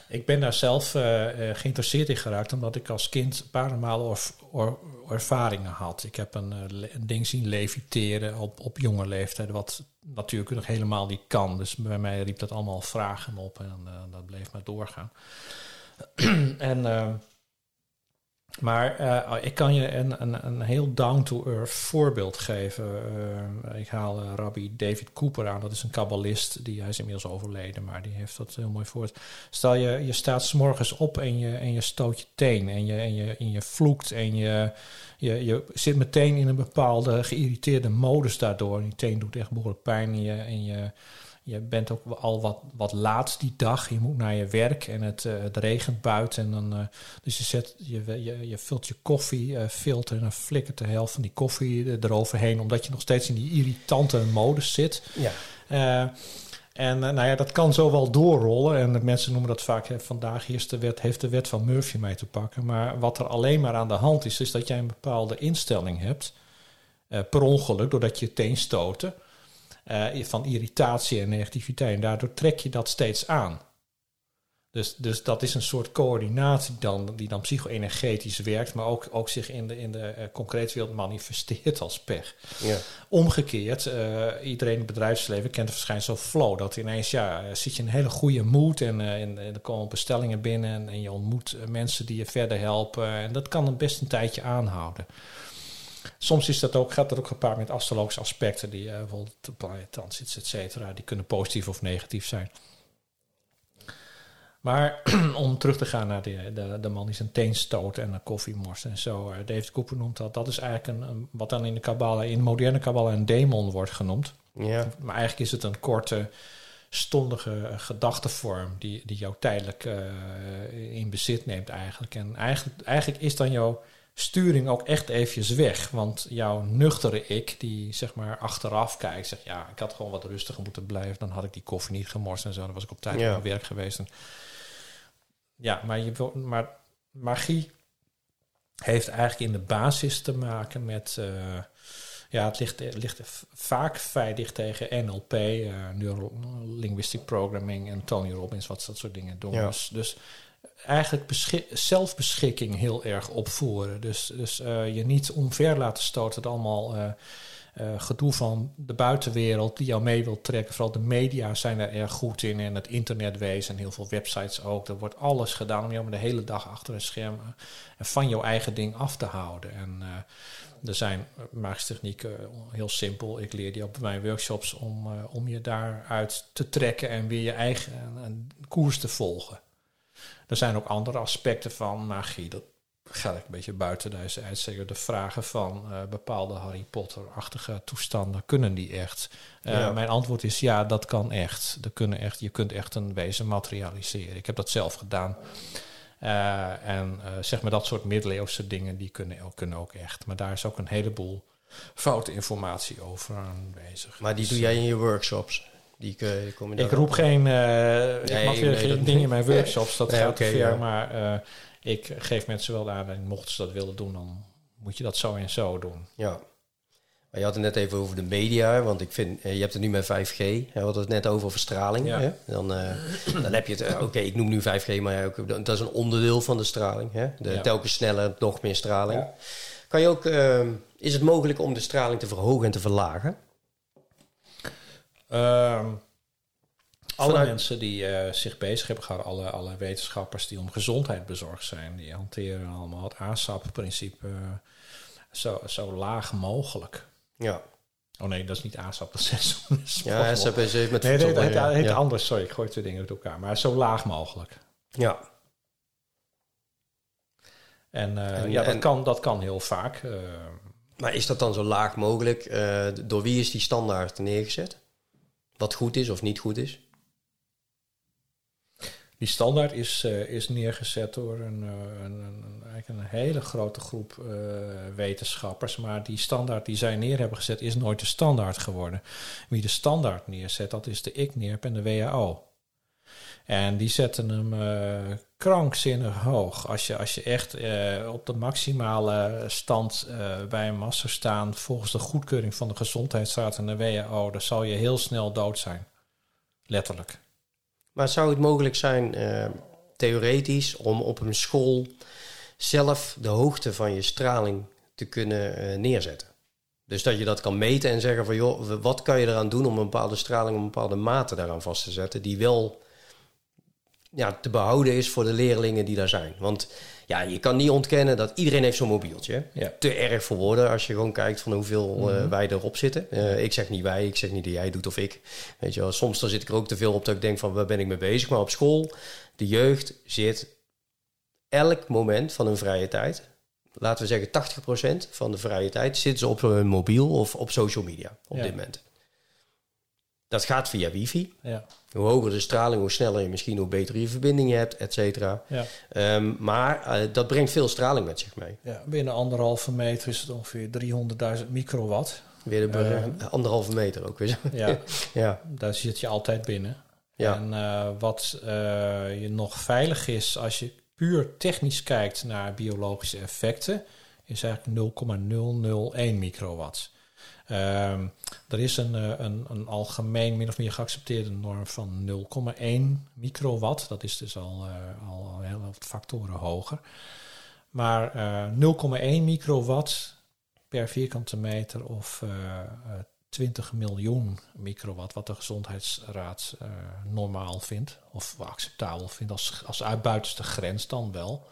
ik ben daar zelf geïnteresseerd in geraakt omdat ik als kind een paar malen or- ervaringen had. Ik heb een, eh, een ding zien leviteren op, op jonge leeftijd, wat natuurlijk nog helemaal niet kan. Dus bij mij riep dat allemaal vragen op en eh, dat bleef maar doorgaan. *clears throat* en, eh, maar eh, ik kan je een, een, een heel down-to-earth voorbeeld geven. Eh, ik haal eh, rabbi David Cooper aan. Dat is een kabbalist. Die, hij is inmiddels overleden, maar die heeft dat heel mooi voor. Stel je, je staat s'morgens op en je, en je stoot je teen. En je, en je, en je vloekt en je, je, je zit meteen in een bepaalde geïrriteerde modus daardoor. En die teen doet echt behoorlijk pijn. En je, en je, je bent ook al wat, wat laat die dag. Je moet naar je werk en het, eh, het regent buiten. En dan, eh, dus je, zet, je, je, je vult je koffiefilter en dan flikkert de helft van die koffie er- eroverheen. Omdat je nog steeds in die irritante modus zit. Ja. Eh, en eh, nou ja, dat kan zo wel doorrollen. En de mensen noemen dat vaak, hè, vandaag is de wet, heeft de wet van Murphy mee te pakken. Maar wat er alleen maar aan de hand is, is dat jij een bepaalde instelling hebt. eh, per ongeluk, doordat je je teen stoten. Eh, van irritatie en negativiteit. En daardoor trek je dat steeds aan. Dus, dus dat is een soort coördinatie dan, die dan psycho-energetisch werkt, maar ook, ook zich in de, in de eh, concrete wereld manifesteert als pech. Ja. Omgekeerd, eh, iedereen in het bedrijfsleven kent het verschijnsel flow. Dat ineens, ja, zit je in een hele goede mood en, en, en er komen bestellingen binnen en, en je ontmoet mensen die je verder helpen. En dat kan een best een tijdje aanhouden. Soms is dat ook, gaat dat ook gepaard met astrologische aspecten, die eh, bijvoorbeeld de planeet transits, et cetera, die kunnen positief of negatief zijn. Maar *clears throat* om terug te gaan naar de, de, de man die zijn teen stoot en een koffie morst en zo. eh, David Cooper noemt dat. Dat is eigenlijk een, een- wat dan in de Kabbalah, in moderne Kabbalah een demon wordt genoemd. Ja. Maar eigenlijk is het een korte, stondige eh, gedachtevorm die, die jou tijdelijk in bezit neemt eigenlijk. En eigenlijk, eigenlijk is dan jouw sturing ook echt eventjes weg. Want jouw nuchtere ik, die zeg maar achteraf kijkt, zegt ja, ik had gewoon wat rustiger moeten blijven. Dan had ik die koffie niet gemorst en zo. Dan was ik op tijd Ja. het werk geweest. En ja, maar, je, wil- maar magie heeft eigenlijk in de basis te maken met... eh, ja, het ligt, ligt vaak vrij dicht tegen NLP, eh Neuro-Linguistic Programming en Tony Robbins, wat dat soort dingen doen. Ja. Dus, dus eigenlijk beschi- zelfbeschikking heel erg opvoeren. Dus, dus eh, je niet omver laten stoten, het allemaal eh, eh, gedoe van de buitenwereld die jou mee wil trekken. Vooral de media zijn er erg goed in en het internetwezen en heel veel websites ook. Er wordt alles gedaan om jou maar de hele dag achter een scherm eh, van jouw eigen ding af te houden. En er zijn magische technieken, eh, heel simpel. Ik leer die op mijn workshops om, om je daaruit te trekken en weer je eigen koers te volgen. Er zijn ook andere aspecten van magie. Dat ga ik een beetje buiten deze uitzeggen. De vragen van eh, bepaalde Harry Potter-achtige toestanden, kunnen die echt? Uh, Ja. Mijn antwoord is ja, dat kan echt. Dat kunnen echt. Je kunt echt een wezen materialiseren. Ik heb dat zelf gedaan. Eh, en eh, zeg maar dat soort middeleeuwse dingen, die kunnen, ook- kunnen ook echt. Maar daar is ook een heleboel foute informatie over aanwezig. Maar die Dus, doe jij in je workshops. Die eh, ik roep op? geen, eh Nee, ik mag weer geen dingen in mijn *laughs* workshops, dat gaat oké, te ver. Maar eh, ik geef mensen wel de aanleiding, mochten ze dat willen doen, dan moet je dat zo en zo doen. Ja. Maar je had het net even over de media, want ik vind, eh, je hebt het nu met 5G. hè, We hadden het net over verstraling. Ja. Hè? Dan, eh, dan heb je het, eh, oké, ik noem nu 5G, maar ook, dat is een onderdeel van de straling. Hè? De, Ja. Telkens sneller, nog meer straling. Ja. Kan je ook, eh, is het mogelijk om de straling te verhogen en te verlagen? Ehm, alle Vanuit- mensen die eh, zich bezig hebben gehouden, alle, alle wetenschappers die om gezondheid bezorgd zijn, die hanteren allemaal het ASAP-principe eh, zo, zo laag mogelijk. Ja, Oh nee, dat is niet ASAP, dat is *laughs* ja SAP is even met Nee, voedsel, het ja. heet ja. anders. Sorry, ik gooi twee dingen uit elkaar. Maar zo laag mogelijk. Ja. En, eh, En- ja, dat, en- kan, dat kan heel vaak. Maar is dat dan zo laag mogelijk? Door wie is die standaard neergezet? Wat goed is of niet goed is? die standaard is, eh, is neergezet door een, eh, een, een, een- eigenlijk een hele grote groep eh, wetenschappers. Maar die standaard die zij neer hebben gezet is nooit de standaard geworden. Wie de standaard neerzet, dat is de ICNIRP en de WHO. En die zetten hem eh, krankzinnig hoog. Als je, als je echt eh, op de maximale stand eh, bij een massa staan volgens de goedkeuring van de Gezondheidsraad en de WHO, dan zal je heel snel dood zijn. Letterlijk. Maar zou het mogelijk zijn, theoretisch, om op een school zelf de hoogte van je straling te kunnen neerzetten? Dus dat je dat kan meten en zeggen van joh, wat kan je eraan doen om een bepaalde straling, een bepaalde mate daaraan vast te zetten, die wel ja, te behouden is voor de leerlingen die daar zijn. Want ja, je kan niet ontkennen dat iedereen heeft zo'n mobieltje. Ja. Te erg voor woorden als je gewoon kijkt van hoeveel eh, Mhm. wij erop zitten. Eh, ik zeg niet wij, ik zeg niet dat jij doet of ik. Weet je wel, soms dan zit ik er ook te veel op dat ik denk van waar ben ik mee bezig. Maar op school, de jeugd zit elk moment van hun vrije tijd, laten we zeggen 80% van de vrije tijd, zitten ze op hun mobiel of op social media op Ja. dit moment. Dat gaat via wifi. Ja, Hoe hoger de straling, hoe sneller je misschien, hoe beter je verbinding hebt, et cetera. ja. Ehm, maar eh, dat brengt veel straling met zich mee. Ja, binnen anderhalve meter is het ongeveer 300.000 microwatt. Weer de Eh. *laughs* anderhalve meter ook weer. *laughs* Ja, ja, daar zit je altijd binnen. Ja. En eh, wat eh, je nog veilig is als je puur technisch kijkt naar biologische effecten, is eigenlijk 0,001 microwatt. Ehm, er is een, eh, een, een algemeen min of meer geaccepteerde norm van 0,1 microwatt. Dat is dus al, eh, al, heel wat factoren hoger. Maar eh 0,1 microwatt per vierkante meter of eh, 20 miljoen microwatt, wat de gezondheidsraad normaal vindt, of acceptabel vindt als, als grens dan wel.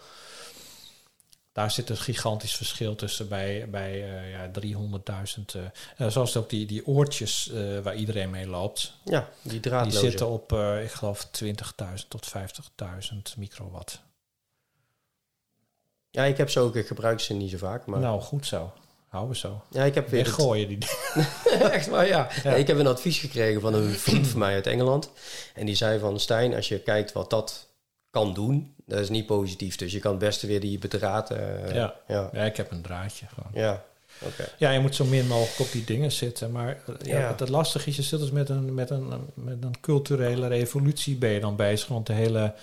Daar zit een gigantisch verschil tussen bij, bij eh, ja, 300.000. eh, eh, zoals ook die, die oortjes waar iedereen mee loopt. ja, die Die draadloze. zitten op, ik geloof, 20.000 tot 50.000 microwatt. Ja, ik heb ze ook, ik gebruik ze niet zo vaak. Maar Nou, goed zo. Houden we zo. ja, ik heb weer Weggooien die *laughs* Echt waar, ja. Ja. Ik heb een advies gekregen van een vriend van mij uit Engeland. En die zei van, Stijn, als je kijkt wat dat kan doen, dat is niet positief. Dus je kan het beste weer die bedraad... eh, Ja. ja. Ja, ik heb een draadje gewoon. Ja, oké. Ja, je moet zo min mogelijk op die dingen zitten. Maar eh, ja, Ja. het, lastige is, je zit dus met een, met, een, met een culturele revolutie ben je dan bezig. Want de hele,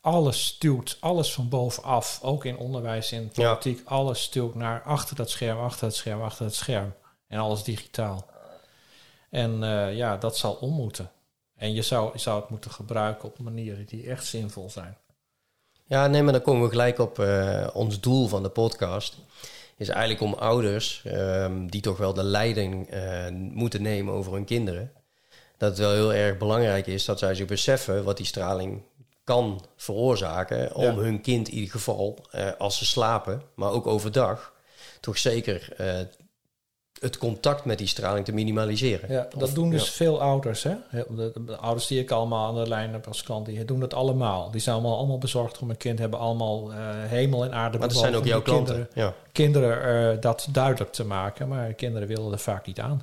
alles stuwt, alles van bovenaf. Ook in onderwijs, in Ja. politiek. Alles stuwt naar achter dat scherm, achter het scherm, achter het scherm. En alles digitaal. En eh, ja, dat zal om moeten. En je zou, je zou het moeten gebruiken op manieren die echt zinvol zijn. Ja, nee, maar dan komen we gelijk op eh, ons doel van de podcast. Is eigenlijk om ouders, ehm, die toch wel de leiding eh, moeten nemen over hun kinderen. Dat het wel heel erg belangrijk is dat zij zich beseffen wat die straling kan veroorzaken. Om Ja. hun kind in ieder geval, eh, als ze slapen, maar ook overdag, toch zeker het contact met die straling te minimaliseren. Ja, dat Of- doen dus ja. veel ouders. Hè? De, de- de ouders die ik allemaal aan de lijn heb als klant, die doen dat allemaal. Die zijn allemaal, allemaal bezorgd om een kind, hebben allemaal eh, hemel en aarde Maar dat zijn ook jouw klanten. Kinderen, Ja. kinderen eh, dat duidelijk te maken, maar kinderen willen er vaak niet aan.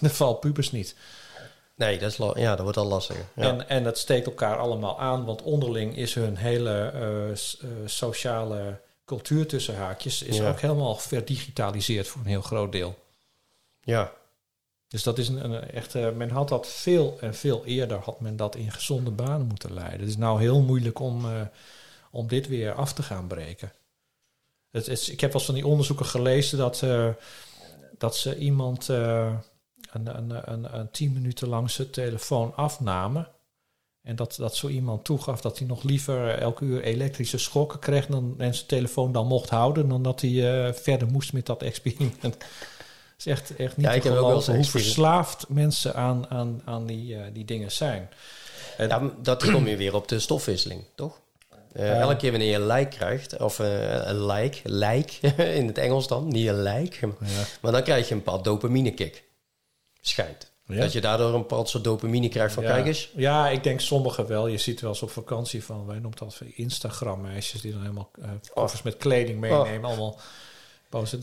dat *laughs* valt pubers niet. Nee, dat, is ja, dat wordt al lastiger. Ja. En, en dat steekt elkaar allemaal aan, want onderling is hun hele eh, sociale cultuur tussen haakjes is ook helemaal verdigitaliseerd voor een heel groot deel. Ja. Dus dat is een, een echt, eh, men had dat veel en veel eerder had men dat in gezonde banen moeten leiden. Het is nou heel moeilijk om, eh, om dit weer af te gaan breken. Het is, ik heb wel eens van die onderzoeken gelezen dat, eh, dat ze iemand een, een, een, een tien minuten lang zijn telefoon afnamen. En dat, dat zo iemand toegaf dat hij nog liever elke uur elektrische schokken kreeg dan, en zijn telefoon dan mocht houden, dan dat hij verder moest met dat experiment. Is echt, echt niet Ja, ik te heb ook wel eens geloven hoe verslaafd mensen aan, aan, aan die, eh, die dingen zijn. En- Ja, dat kom je weer op de stofwisseling, toch? Eh, Ja. Elke keer wanneer je een like krijgt, of eh, een like, like *laughs* in het Engels dan, niet een like, Ja. maar dan krijg je een bepaald dopamine kick. Schijnt. Ja. Dat je daardoor een bepaald soort dopamine krijgt van, ja. kijk eens, Ja, ik denk sommigen wel. Je ziet wel eens op vakantie van, wij noemen dat Instagram-meisjes die dan helemaal eh koffers met kleding meenemen. Allemaal posten.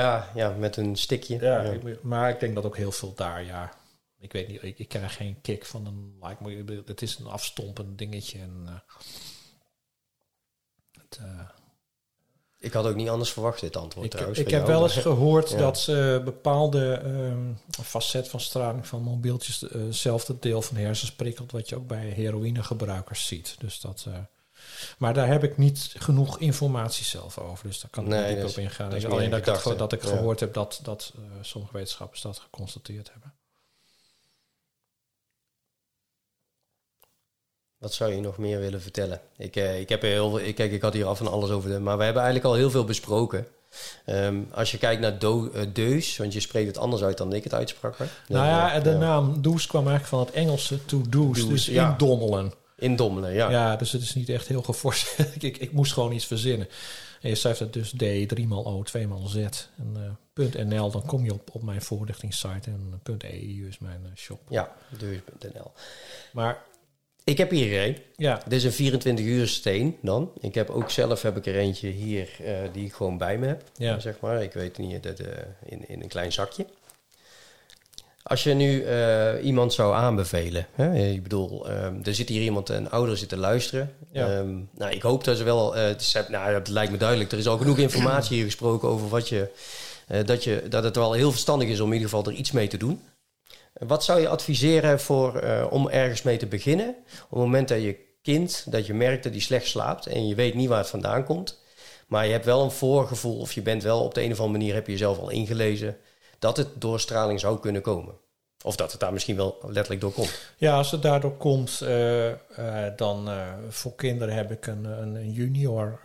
Ja, ja, met een stickje. ja, Ja. ik- maar ik denk dat ook heel veel daar, ja. Ik weet niet, ik, ik krijg geen kick van een like. Het is een afstompend dingetje. En, eh, het, eh, Ik had ook niet anders verwacht, dit antwoord Ik, trouwens. ik heb jou, wel eens *laughs* gehoord Ja. dat ze bepaalde ehm facet van straling van mobieltjes eh, hetzelfde deel van hersens prikkelt, wat je ook bij heroïnegebruikers ziet. Dus dat, maar daar heb ik niet genoeg informatie zelf over, dus daar kan ik Nee, niet diep op ingaan. dat meer Alleen dat ik, gedachte. dat ik gehoord heb dat, dat eh, sommige wetenschappers dat geconstateerd hebben. Wat zou je nog meer willen vertellen? Ik, eh, ik heb heel ik, kijk, ik had hier af en alles over, de, maar we hebben eigenlijk al heel veel besproken. Ehm, als je kijkt naar do, eh, deus, want je spreekt het anders uit dan ik het uitsprak. Hè? nou ja, de naam do's kwam eigenlijk van het Engelse to Do's, dus ja. indommelen. Indommelen, ja. Ja. dus het is niet echt heel geforceerd. *laughs* ik, ik moest gewoon iets verzinnen. En je schrijft het dus D, 3 maal O, 2 maal Z. En eh, .nl, dan kom je op, op mijn voorlichtingssite. En .eu is mijn eh, shop. Ja, deus.nl. Maar Ik heb hier een. ja, Dit is een 24 uur steen dan. Ik heb ook zelf heb ik er eentje hier eh, die ik gewoon bij me heb. Ja. Zeg maar. Ik weet niet, dat, eh, in, in een klein zakje. Als je nu eh, iemand zou aanbevelen. Hè? Ik bedoel, ehm, er zit hier iemand, een ouder zit te luisteren. Ja. Ehm, nou, ik hoop dat ze wel... eh, het is, nou, dat lijkt me duidelijk. Er is al genoeg informatie hier gesproken over wat je... eh, dat, je dat het wel heel verstandig is om in ieder geval er iets mee te doen. Wat zou je adviseren voor, eh, om ergens mee te beginnen? Op het moment dat je kind, dat je merkt dat hij slecht slaapt en je weet niet waar het vandaan komt, maar je hebt wel een voorgevoel of je bent wel op de een of andere manier heb je jezelf al ingelezen dat het door straling zou kunnen komen. Of dat het daar misschien wel letterlijk door komt. ja, als het daardoor komt, eh, eh, dan eh, voor kinderen heb ik een, een, junior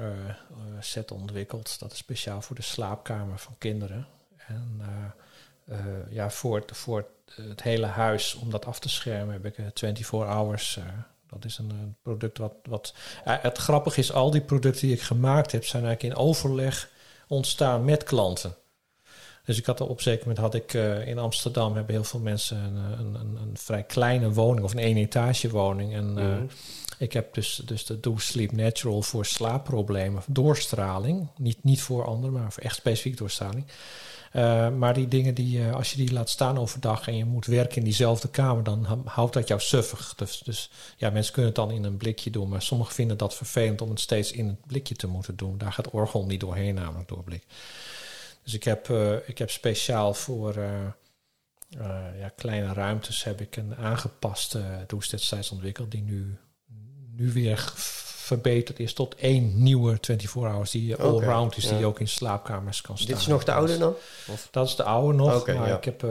set ontwikkeld. Dat is speciaal voor de slaapkamer van kinderen. En ja, voor, het, voor het, hele huis, om dat af te schermen, heb ik eh, 24 hours. dat is een, product wat. wat het grappige is, al die producten die ik gemaakt heb, zijn eigenlijk in overleg ontstaan met klanten. Dus ik had op een zeker moment had ik eh, in Amsterdam hebben heel veel mensen een, een, een, een vrij kleine woning of een één etage woning. En eh, Mhm. ik heb dus, dus de Do Sleep Natural voor slaapproblemen, doorstraling. Niet, niet voor anderen, maar voor echt specifiek doorstraling. Eh, maar die dingen die, eh, als je die laat staan overdag en je moet werken in diezelfde kamer, dan houdt dat jou suffig. Dus, dus ja, mensen kunnen het dan in een blikje doen, maar sommigen vinden dat vervelend om het steeds in het blikje te moeten doen. Daar gaat orgel niet doorheen, namelijk door blik. Dus ik heb, eh, ik heb speciaal voor eh, eh, ja, kleine ruimtes heb ik een aangepaste douche destijds ontwikkeld, die nu, nu weer verbeterd is tot één nieuwe 24 hours die Oké, all-round is, die ja. je ook in slaapkamers kan staan. Dit is nog de oude dan? Dat is de oude nog, maar ja. ik heb,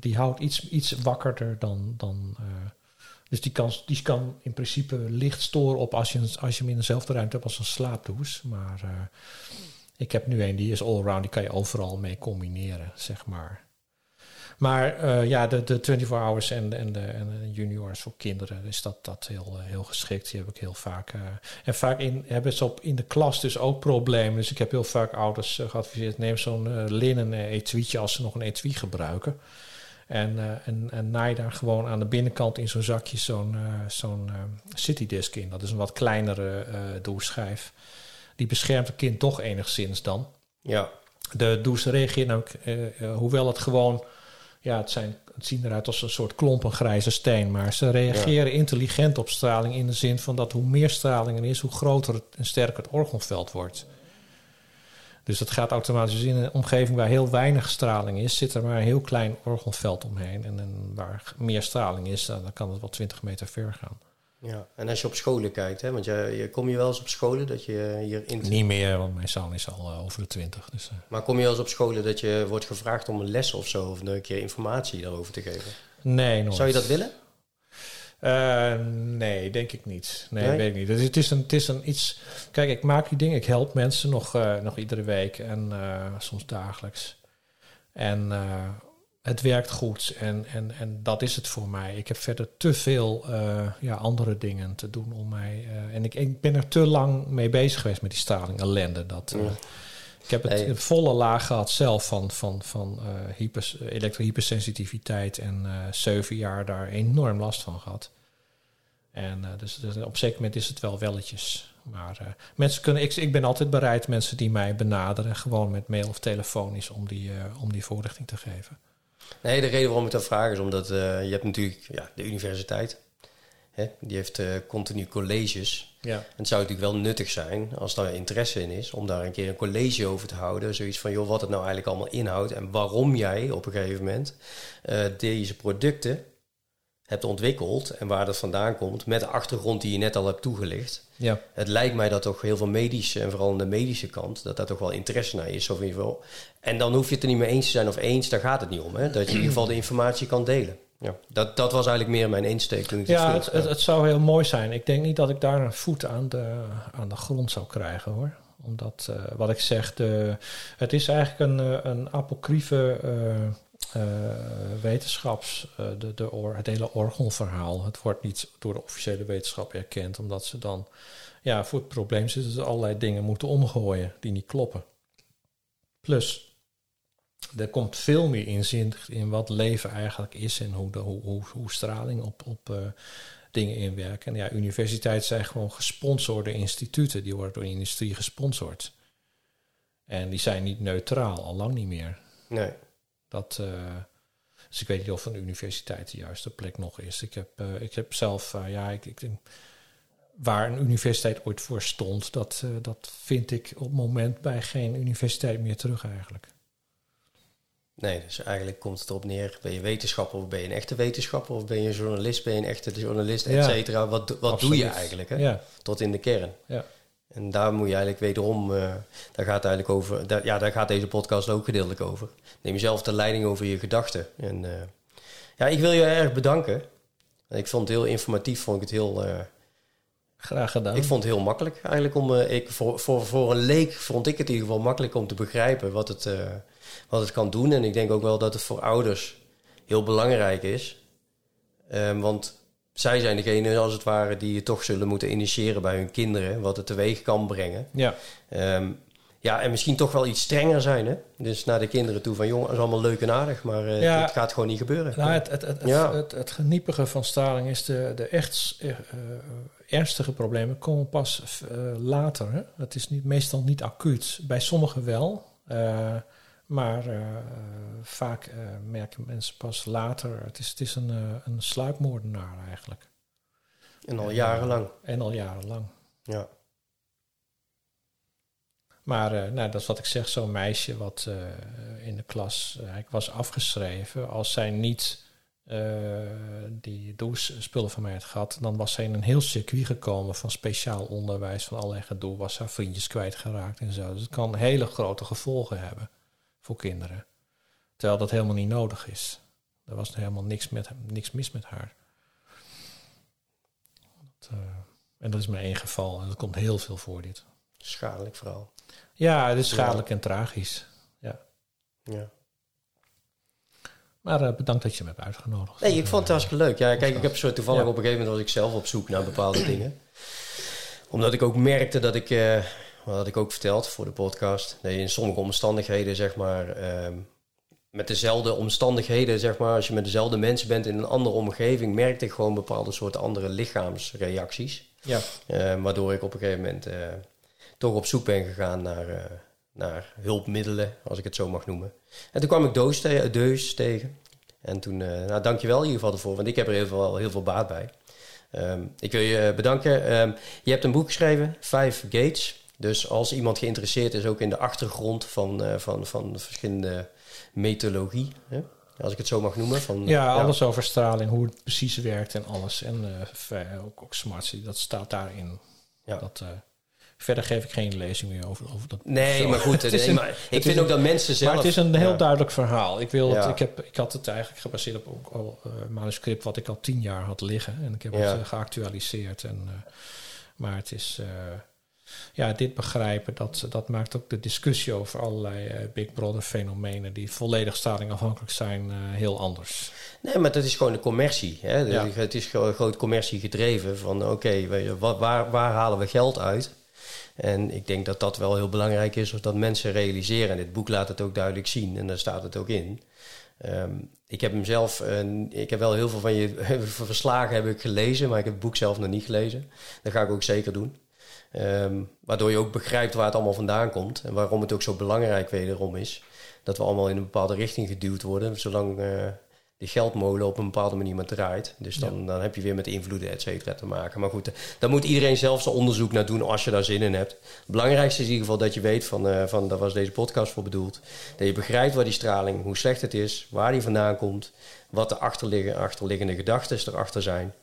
die houdt iets, iets wakkerder dan... dan eh, dus die kan, die kan in principe licht storen op als je, als je hem in dezelfde ruimte hebt als een slaapdouche. Maar eh, ik heb nu een, die is all-round, die kan je overal mee combineren, zeg maar. Maar uh, ja, de, de 24 hours en, en, de, en de juniors voor kinderen is dat, dat heel, heel geschikt. Die heb ik heel vaak. Uh, en vaak in, hebben ze op, in de klas dus ook problemen. Dus ik heb heel vaak ouders geadviseerd: neem zo'n linnen etuietje als ze nog een etui gebruiken. En, en, en naai daar gewoon aan de binnenkant in zo'n zakje zo'n zo'n citydisk in. Dat is een wat kleinere doelschijf. Die beschermt het kind toch enigszins dan. Ja. De douche reageert namelijk, hoewel het gewoon ja, het, zijn, het zien eruit als een soort klompen grijze steen. Maar ze reageren intelligent op straling in de zin van dat hoe meer straling er is, hoe groter en sterker het orgelveld wordt. Dus dat gaat automatisch in een omgeving waar heel weinig straling is, zit er maar een heel klein orgelveld omheen. En, en waar meer straling is, dan kan het wel 20 meter ver gaan. Ja, en als je op scholen kijkt, hè, want je, je, kom je wel eens op scholen dat je hier in... Niet meer, want mijn zoon is al uh, over de twintig. Dus, uh. Maar kom je wel eens op scholen dat je wordt gevraagd om een les of zo, of een keer informatie daarover te geven? Nee, nooit. Zou je dat willen? Uh, nee, denk ik niet. Nee, nee? weet ik niet. Dus het is een, het is een iets. Kijk, ik maak die dingen. Ik help mensen nog, nog iedere week en soms dagelijks. En het werkt goed en, en, en dat is het voor mij. Ik heb verder te veel uh, ja, andere dingen te doen om mij. Uh, en ik, ik ben er te lang mee bezig geweest met die straling ellende. Dat, uh, Ik heb het hey. volle laag gehad zelf van, van, van hypers, elektrohypersensitiviteit en zeven jaar daar enorm last van gehad. En dus, dus, op zeker moment is het wel welletjes. Maar mensen kunnen, ik, ik ben altijd bereid, mensen die mij benaderen, gewoon met mail of telefonisch, om die, om die voorlichting te geven. Nee, de reden waarom ik dat vraag is omdat uh, je hebt natuurlijk ja, de universiteit. Hè, die heeft uh, continu colleges. Ja. En het zou natuurlijk wel nuttig zijn, als daar interesse in is, om daar een keer een college over te houden. Zoiets van, joh, wat het nou eigenlijk allemaal inhoudt en waarom jij op een gegeven moment uh, deze producten hebt ontwikkeld en waar dat vandaan komt, met de achtergrond die je net al hebt toegelicht. Ja. Het lijkt mij dat toch heel veel medische, en vooral aan de medische kant, dat daar toch wel interesse naar is. Of in ieder geval. En dan hoef je het er niet mee eens te zijn of eens, daar gaat het niet om. Hè? Dat je in ieder geval de informatie kan delen. Ja, dat, dat was eigenlijk meer mijn insteek toen ik Ja, het, het, het, zou heel mooi zijn. Ik denk niet dat ik daar een voet aan de, aan de grond zou krijgen hoor. Omdat, uh, wat ik zeg, de, het is eigenlijk een, eh, een apocryfe uh, wetenschaps, uh, de, de het hele orgelverhaal. Het wordt niet door de officiële wetenschap erkend, omdat ze dan ja, voor het probleem zitten ze allerlei dingen moeten omgooien die niet kloppen. Plus, er komt veel meer inzicht in wat leven eigenlijk is en hoe, de, hoe, hoe, straling op, op uh, dingen inwerken. En ja, universiteiten zijn gewoon gesponsorde instituten, die worden door de industrie gesponsord. En die zijn niet neutraal, al lang niet meer. Nee. Dat, uh, dus ik weet niet of een universiteit de juiste plek nog is. Ik heb, uh, ik heb zelf, uh, ja, ik, ik denk, waar een universiteit ooit voor stond, dat, dat vind ik op het moment bij geen universiteit meer terug eigenlijk. Nee, dus eigenlijk komt het erop neer, ben je wetenschapper of ben je een echte wetenschapper of ben je een journalist, ben je een echte journalist, et cetera. Wat, wat doe je eigenlijk, hè? Ja. Tot in de kern. Ja. En daar moet je eigenlijk wederom, uh, daar gaat eigenlijk over, daar, ja, daar gaat deze podcast ook gedeeltelijk over. Neem jezelf de leiding over je gedachten. En uh, ja, ik wil je erg bedanken. Ik vond het heel informatief, vond ik het heel. Uh, Graag gedaan. Ik vond het heel makkelijk eigenlijk om, ik, voor, voor, voor een leek vond ik het in ieder geval makkelijk om te begrijpen wat het, wat het kan doen. En ik denk ook wel dat het voor ouders heel belangrijk is. Um, want zij zijn degene, als het ware, die je toch zullen moeten initiëren bij hun kinderen, wat het teweeg kan brengen. Ja. Um, ja, en misschien toch wel iets strenger zijn, hè? Dus naar de kinderen toe van, jongen, dat is allemaal leuk en aardig, maar uh, ja, het gaat gewoon niet gebeuren. Nou, het, het, het, ja. het, het, geniepige van straling is de, de echt uh, ernstige problemen komen pas uh, later. Hè? Het is niet, meestal niet acuut. Bij sommigen wel. Maar uh, vaak uh, merken mensen pas later. Het is, het is een, uh, een sluipmoordenaar eigenlijk. En al jarenlang. En al jarenlang. Ja. Maar nou, dat is wat ik zeg, zo'n meisje wat in de klas eigenlijk was afgeschreven. Als zij niet die douchespullen van mij had gehad, dan was zij in een heel circuit gekomen van speciaal onderwijs, van allerlei gedoe. Was haar vriendjes kwijtgeraakt en zo. Dus het kan hele grote gevolgen hebben voor kinderen. Terwijl dat helemaal niet nodig is. Er was helemaal niks, met, niks mis met haar. Dat, uh, en dat is maar één geval. En dat komt heel veel voor dit. Schadelijk vooral. Ja, het is schadelijk ja. en tragisch. Ja. ja. Maar uh, bedankt dat je me hebt uitgenodigd. Nee, ik vond het hartstikke leuk. Ja, kijk, ik heb zo toevallig Ja. op een gegeven moment was ik zelf op zoek naar bepaalde dingen. Omdat ik ook merkte dat ik, eh wat had ik ook verteld voor de podcast, dat je in sommige omstandigheden, zeg maar, ehm, met dezelfde omstandigheden, zeg maar, als je met dezelfde mensen bent in een andere omgeving, merkte ik gewoon bepaalde soorten andere lichaamsreacties. Ja. Eh, waardoor ik op een gegeven moment eh, toch op zoek ben gegaan naar, eh, naar hulpmiddelen, als ik het zo mag noemen. En toen kwam ik Deus, te- Deus tegen. En toen, eh nou dankjewel in ieder geval ervoor, want ik heb er heel veel, heel veel baat bij. Ehm, ik wil je bedanken. Ehm, je hebt een boek geschreven, Five Gates. Dus als iemand geïnteresseerd is ook in de achtergrond van, eh, van, van verschillende methodologie, hè? als ik het zo mag noemen. Van, Ja, alles over straling, hoe het precies werkt en alles. En eh, ook, ook smartie, dat staat daarin. Ja. Dat, eh, verder geef ik geen lezing meer over, over dat. Nee, zo. maar goed. *laughs* Het is een- maar ik vind een- ook dat mensen zelf... Maar het is een heel ja. duidelijk verhaal. Ik, wil het, Ja. ik, heb, ik had het eigenlijk gebaseerd op ook al eh, manuscript wat ik al tien jaar had liggen. En ik heb het geactualiseerd. En, maar het is... ja, dit begrijpen, dat, dat maakt ook de discussie over allerlei eh, Big Brother fenomenen die volledig straling afhankelijk zijn, eh, heel anders. Nee, maar dat is gewoon de commercie. Hè? Ja. Het is gewoon groot commercie gedreven. Van oké, waar, waar halen we geld uit? En ik denk dat dat wel heel belangrijk is, of dat mensen realiseren. En dit boek laat het ook duidelijk zien en daar staat het ook in. Ehm, ik heb hem zelf, ik heb wel heel veel van je *laughs* verslagen heb ik gelezen, maar ik heb het boek zelf nog niet gelezen. Dat ga ik ook zeker doen. Ehm, waardoor je ook begrijpt waar het allemaal vandaan komt en waarom het ook zo belangrijk wederom is. Dat we allemaal in een bepaalde richting geduwd worden, zolang eh, de geldmolen op een bepaalde manier maar draait. Dus dan, dan heb je weer met invloeden, et cetera, te maken. Maar goed, eh, daar moet iedereen zelf zijn onderzoek naar doen als je daar zin in hebt. Het belangrijkste is in ieder geval dat je weet van, eh, van daar was deze podcast voor bedoeld. Dat je begrijpt waar die straling, hoe slecht het is, waar die vandaan komt, wat de achterliggen, achterliggende gedachten erachter zijn.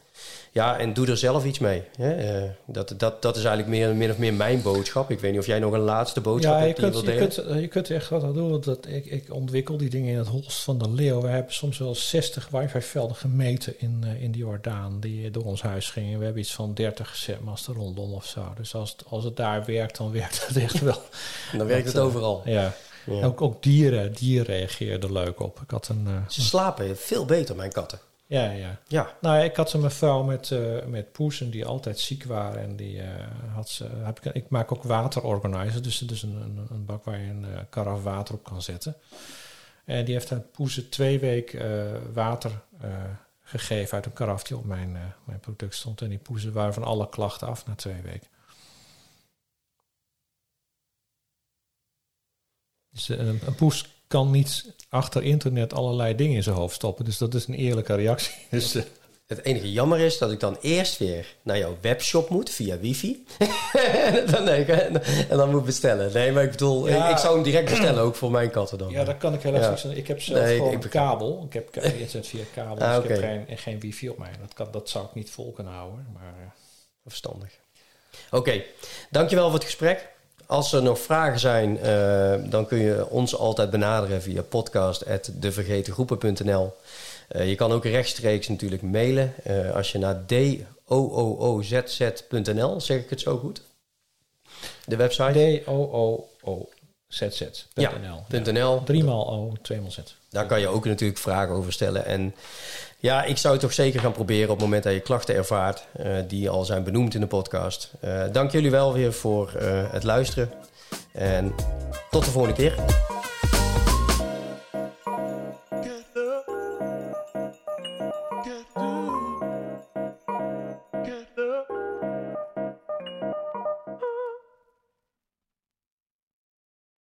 Ja, en doe er zelf iets mee. Hè? Eh, dat, dat, dat is eigenlijk meer, min of meer mijn boodschap. Ik weet niet of jij nog een laatste boodschap Ja, je hebt die je kunt, wilt je, kunt, eh, je kunt echt wat aan doen. Want dat, ik, ik ontwikkel die dingen in het holst van de leeuw. We hebben soms wel 60 wifi-velden gemeten in, eh, in de Jordaan die door ons huis gingen. We hebben iets van 30 gezet rondom of zo. Dus als het, als het daar werkt, dan werkt het echt wel. *laughs* Dan werkt het dat, overal. Ja. Ja. Ook, ook dieren, dieren reageerden leuk op. Ik had een... Ze slapen veel beter, mijn katten. Ja, ja. Ja, Nou, ik had een mevrouw met, eh met poezen die altijd ziek waren. En die eh, had ze. Heb ik, ik maak ook waterorganizer. Dus het is een, een, een bak waar je een eh, karaf water op kan zetten. En die heeft haar poezen twee weken water gegeven uit een karaf die op mijn, mijn product stond. En die poezen waren van alle klachten af na twee weken. Dus een, een poes kan niet achter internet allerlei dingen in zijn hoofd stoppen. Dus dat is een eerlijke reactie. *laughs* Dus, eh, het enige jammer is dat ik dan eerst weer naar jouw webshop moet via wifi. en, *laughs* dan, nee, en, en dan moet bestellen. Nee, maar ik bedoel, Ja. ik, zou hem direct bestellen, ook voor mijn katten dan. Ja, dat kan ik helaas niet. Ik heb zelf Nee, gewoon ik kabel. Ik heb internet via kabel, Ah, dus ik heb geen, geen wifi op mij. Dat, kan, dat zou ik niet vol kunnen houden. Maar, eh, Verstandig. Oké, dankjewel voor het gesprek. Als er nog vragen zijn, eh, dan kun je ons altijd benaderen via podcast.devergetengroepen.nl. Eh, je kan ook rechtstreeks natuurlijk mailen eh, als je naar doozz.nl, zeg ik het zo goed? De website? D-O-O-O-Z-Z.nl. Ja, .nl. Driemaal O, tweemaal Z. Daar kan je ook natuurlijk vragen over stellen. En ja, ik zou het toch zeker gaan proberen op het moment dat je klachten ervaart, eh, die al zijn benoemd in de podcast. Eh, dank jullie wel weer voor eh, het luisteren. En tot de volgende keer.